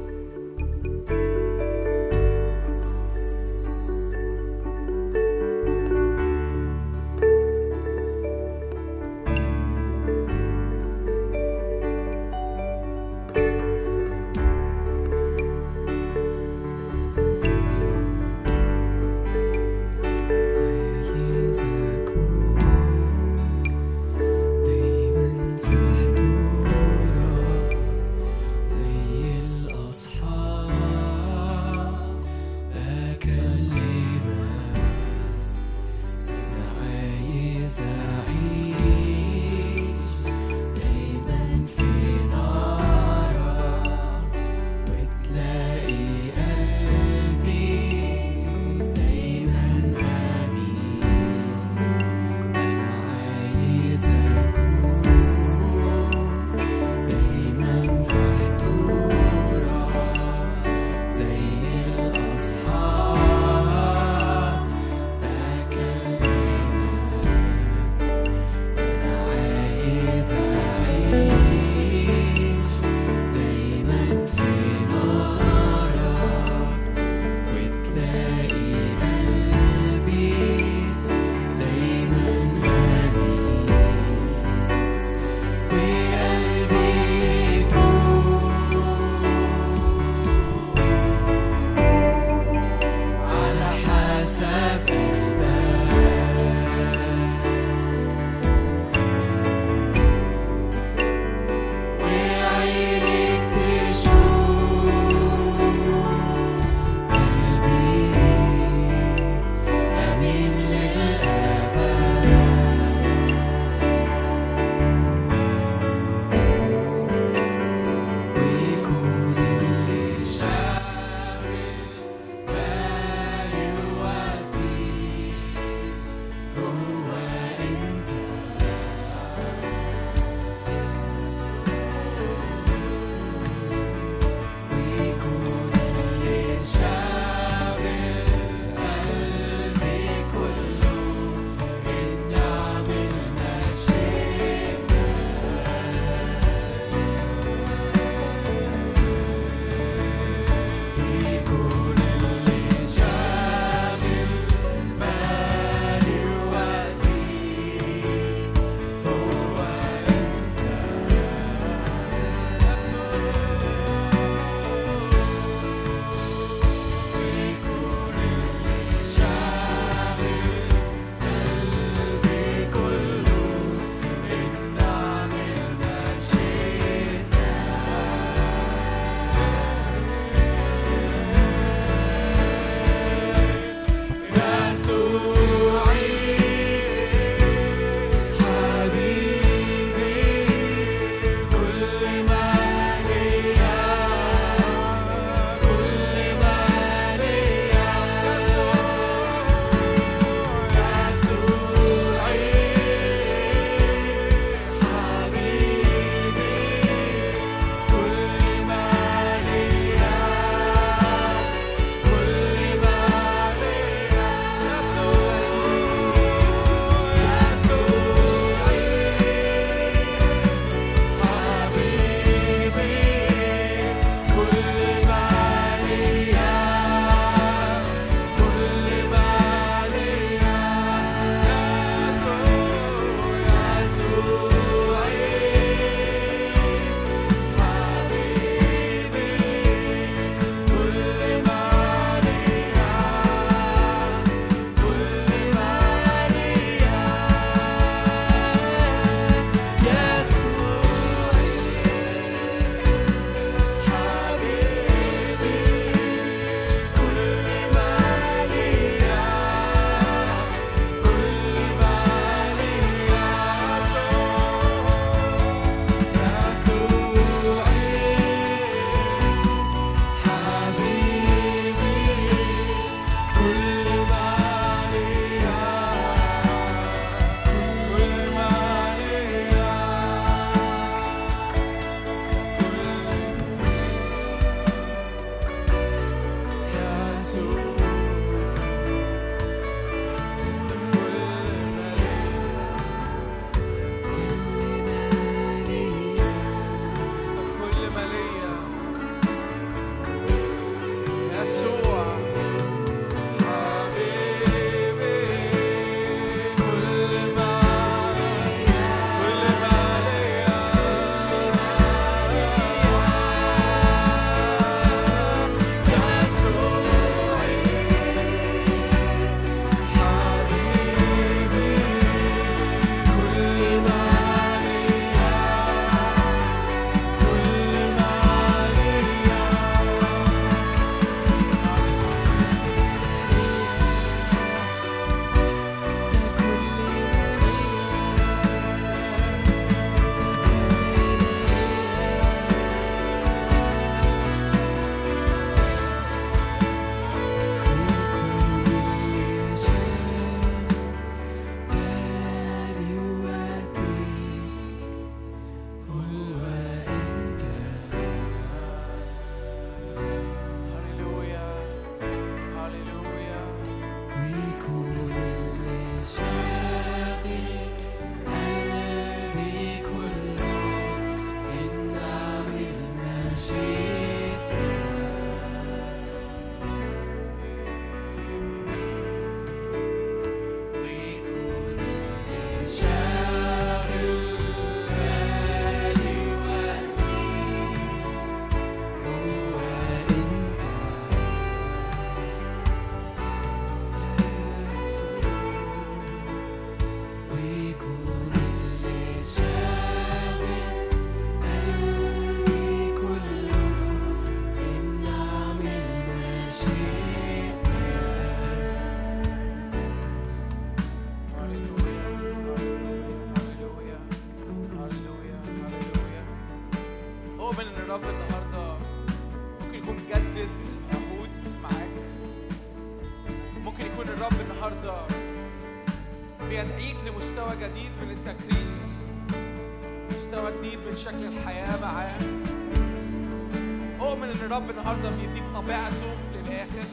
الرب النهارده بيديك طبيعته للآخر.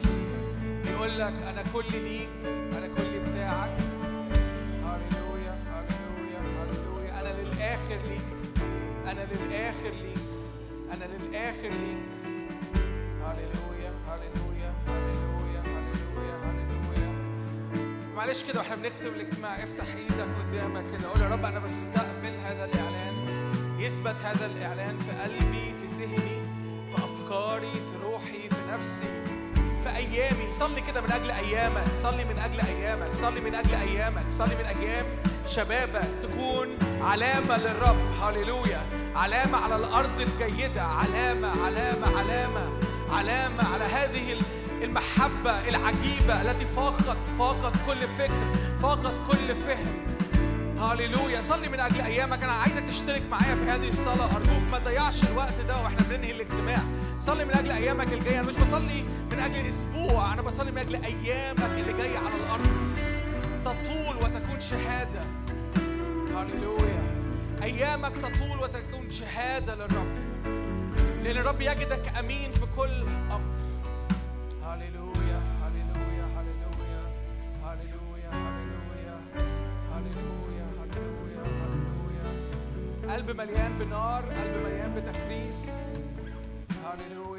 بيقول لك أنا كل ليك أنا كل بتاعك. هللويا هللويا هللويا. أنا للآخر ليك أنا للآخر ليك أنا للآخر ليك. هللويا هللويا هللويا هللويا هللويا. معلش كده وإحنا بنختم الاجتماع. افتح صلي من أجل أيامك صلي من أجل أيامك صلي من أيام شبابك. تكون علامة للرب. هللويا. علامة على الأرض الجيدة. علامة علامة علامة علامة على هذه المحبة العجيبة التي فاقت فاقت كل فكر فاقت كل فهم. هللويا. صلي من أجل أيامك. أنا عايزك تشترك معايا في هذه الصلاة. أرجوك ما تضيعش الوقت ده وإحنا بننهي الاجتماع. صلي من أجل أيامك الجاية. أنا مش بصلي من أجل أسبوع. أنا بصلي من أجل أيامك اللي جاية على الأرض. تطول وتكون شهادة. هللويا. أيامك تطول وتكون شهادة للرب. لأن الرب يجدك أمين في كل أمر. هللويا. هللويا. هللويا. هللويا. هللويا. هللويا. هللويا. هللويا. قلب مليان بنار. قلب مليان بتكريس. هللويا.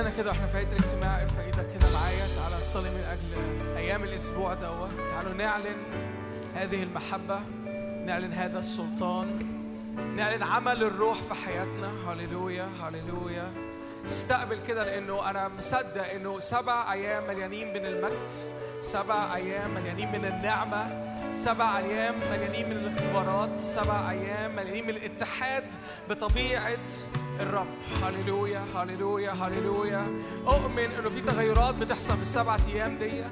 استاذنا كده وإحنا في بدايه الاجتماع ارفع إيدك كده معايا. تعالى نصلي من أجل أيام الأسبوع دوت. تعالوا نعلن هذه المحبة نعلن هذا السلطان نعلن عمل الروح في حياتنا. هللويا هللويا. استقبل كده لأنه أنا مصدق إنه سبع أيام مليانين من المجد سبع أيام مليانين من النعمة سبع أيام مليانين من الاختبارات سبع أيام مليانين من الاتحاد بطبيعة الرب. هللويا هللويا هللويا. أؤمن إنه في تغيرات بتحصل في السبعة أيام دي.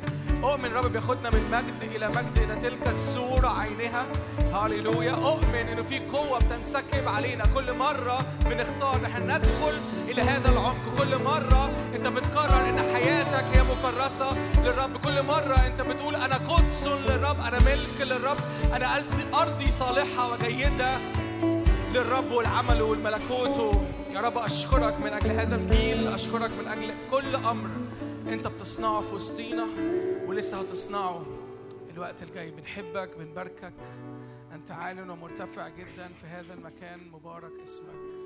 أؤمن الرب بياخدنا من مجد إلى مجد إلى تلك الصورة عينها. هللويا. أؤمن إنه في قوة بتنسكب علينا. كل مرة بنختار إن إحنا ندخل إلى هذا العمق. كل مرة أنت بتقرر إن حياتك هي مكرسه للرب. كل مرة أنت بتقول أنا قدس للرب أنا ملك للرب أنا قلت- أرضي صالحة وجيدة. للرب والعمل والملكوت. يا رب أشكرك من أجل هذا الجيل أشكرك من أجل كل أمر أنت بتصنعه في وسطينا ولسه هتصنعه. الوقت الجاي بنحبك بنباركك. أنت عال ومرتفع جدا في هذا المكان مبارك اسمك.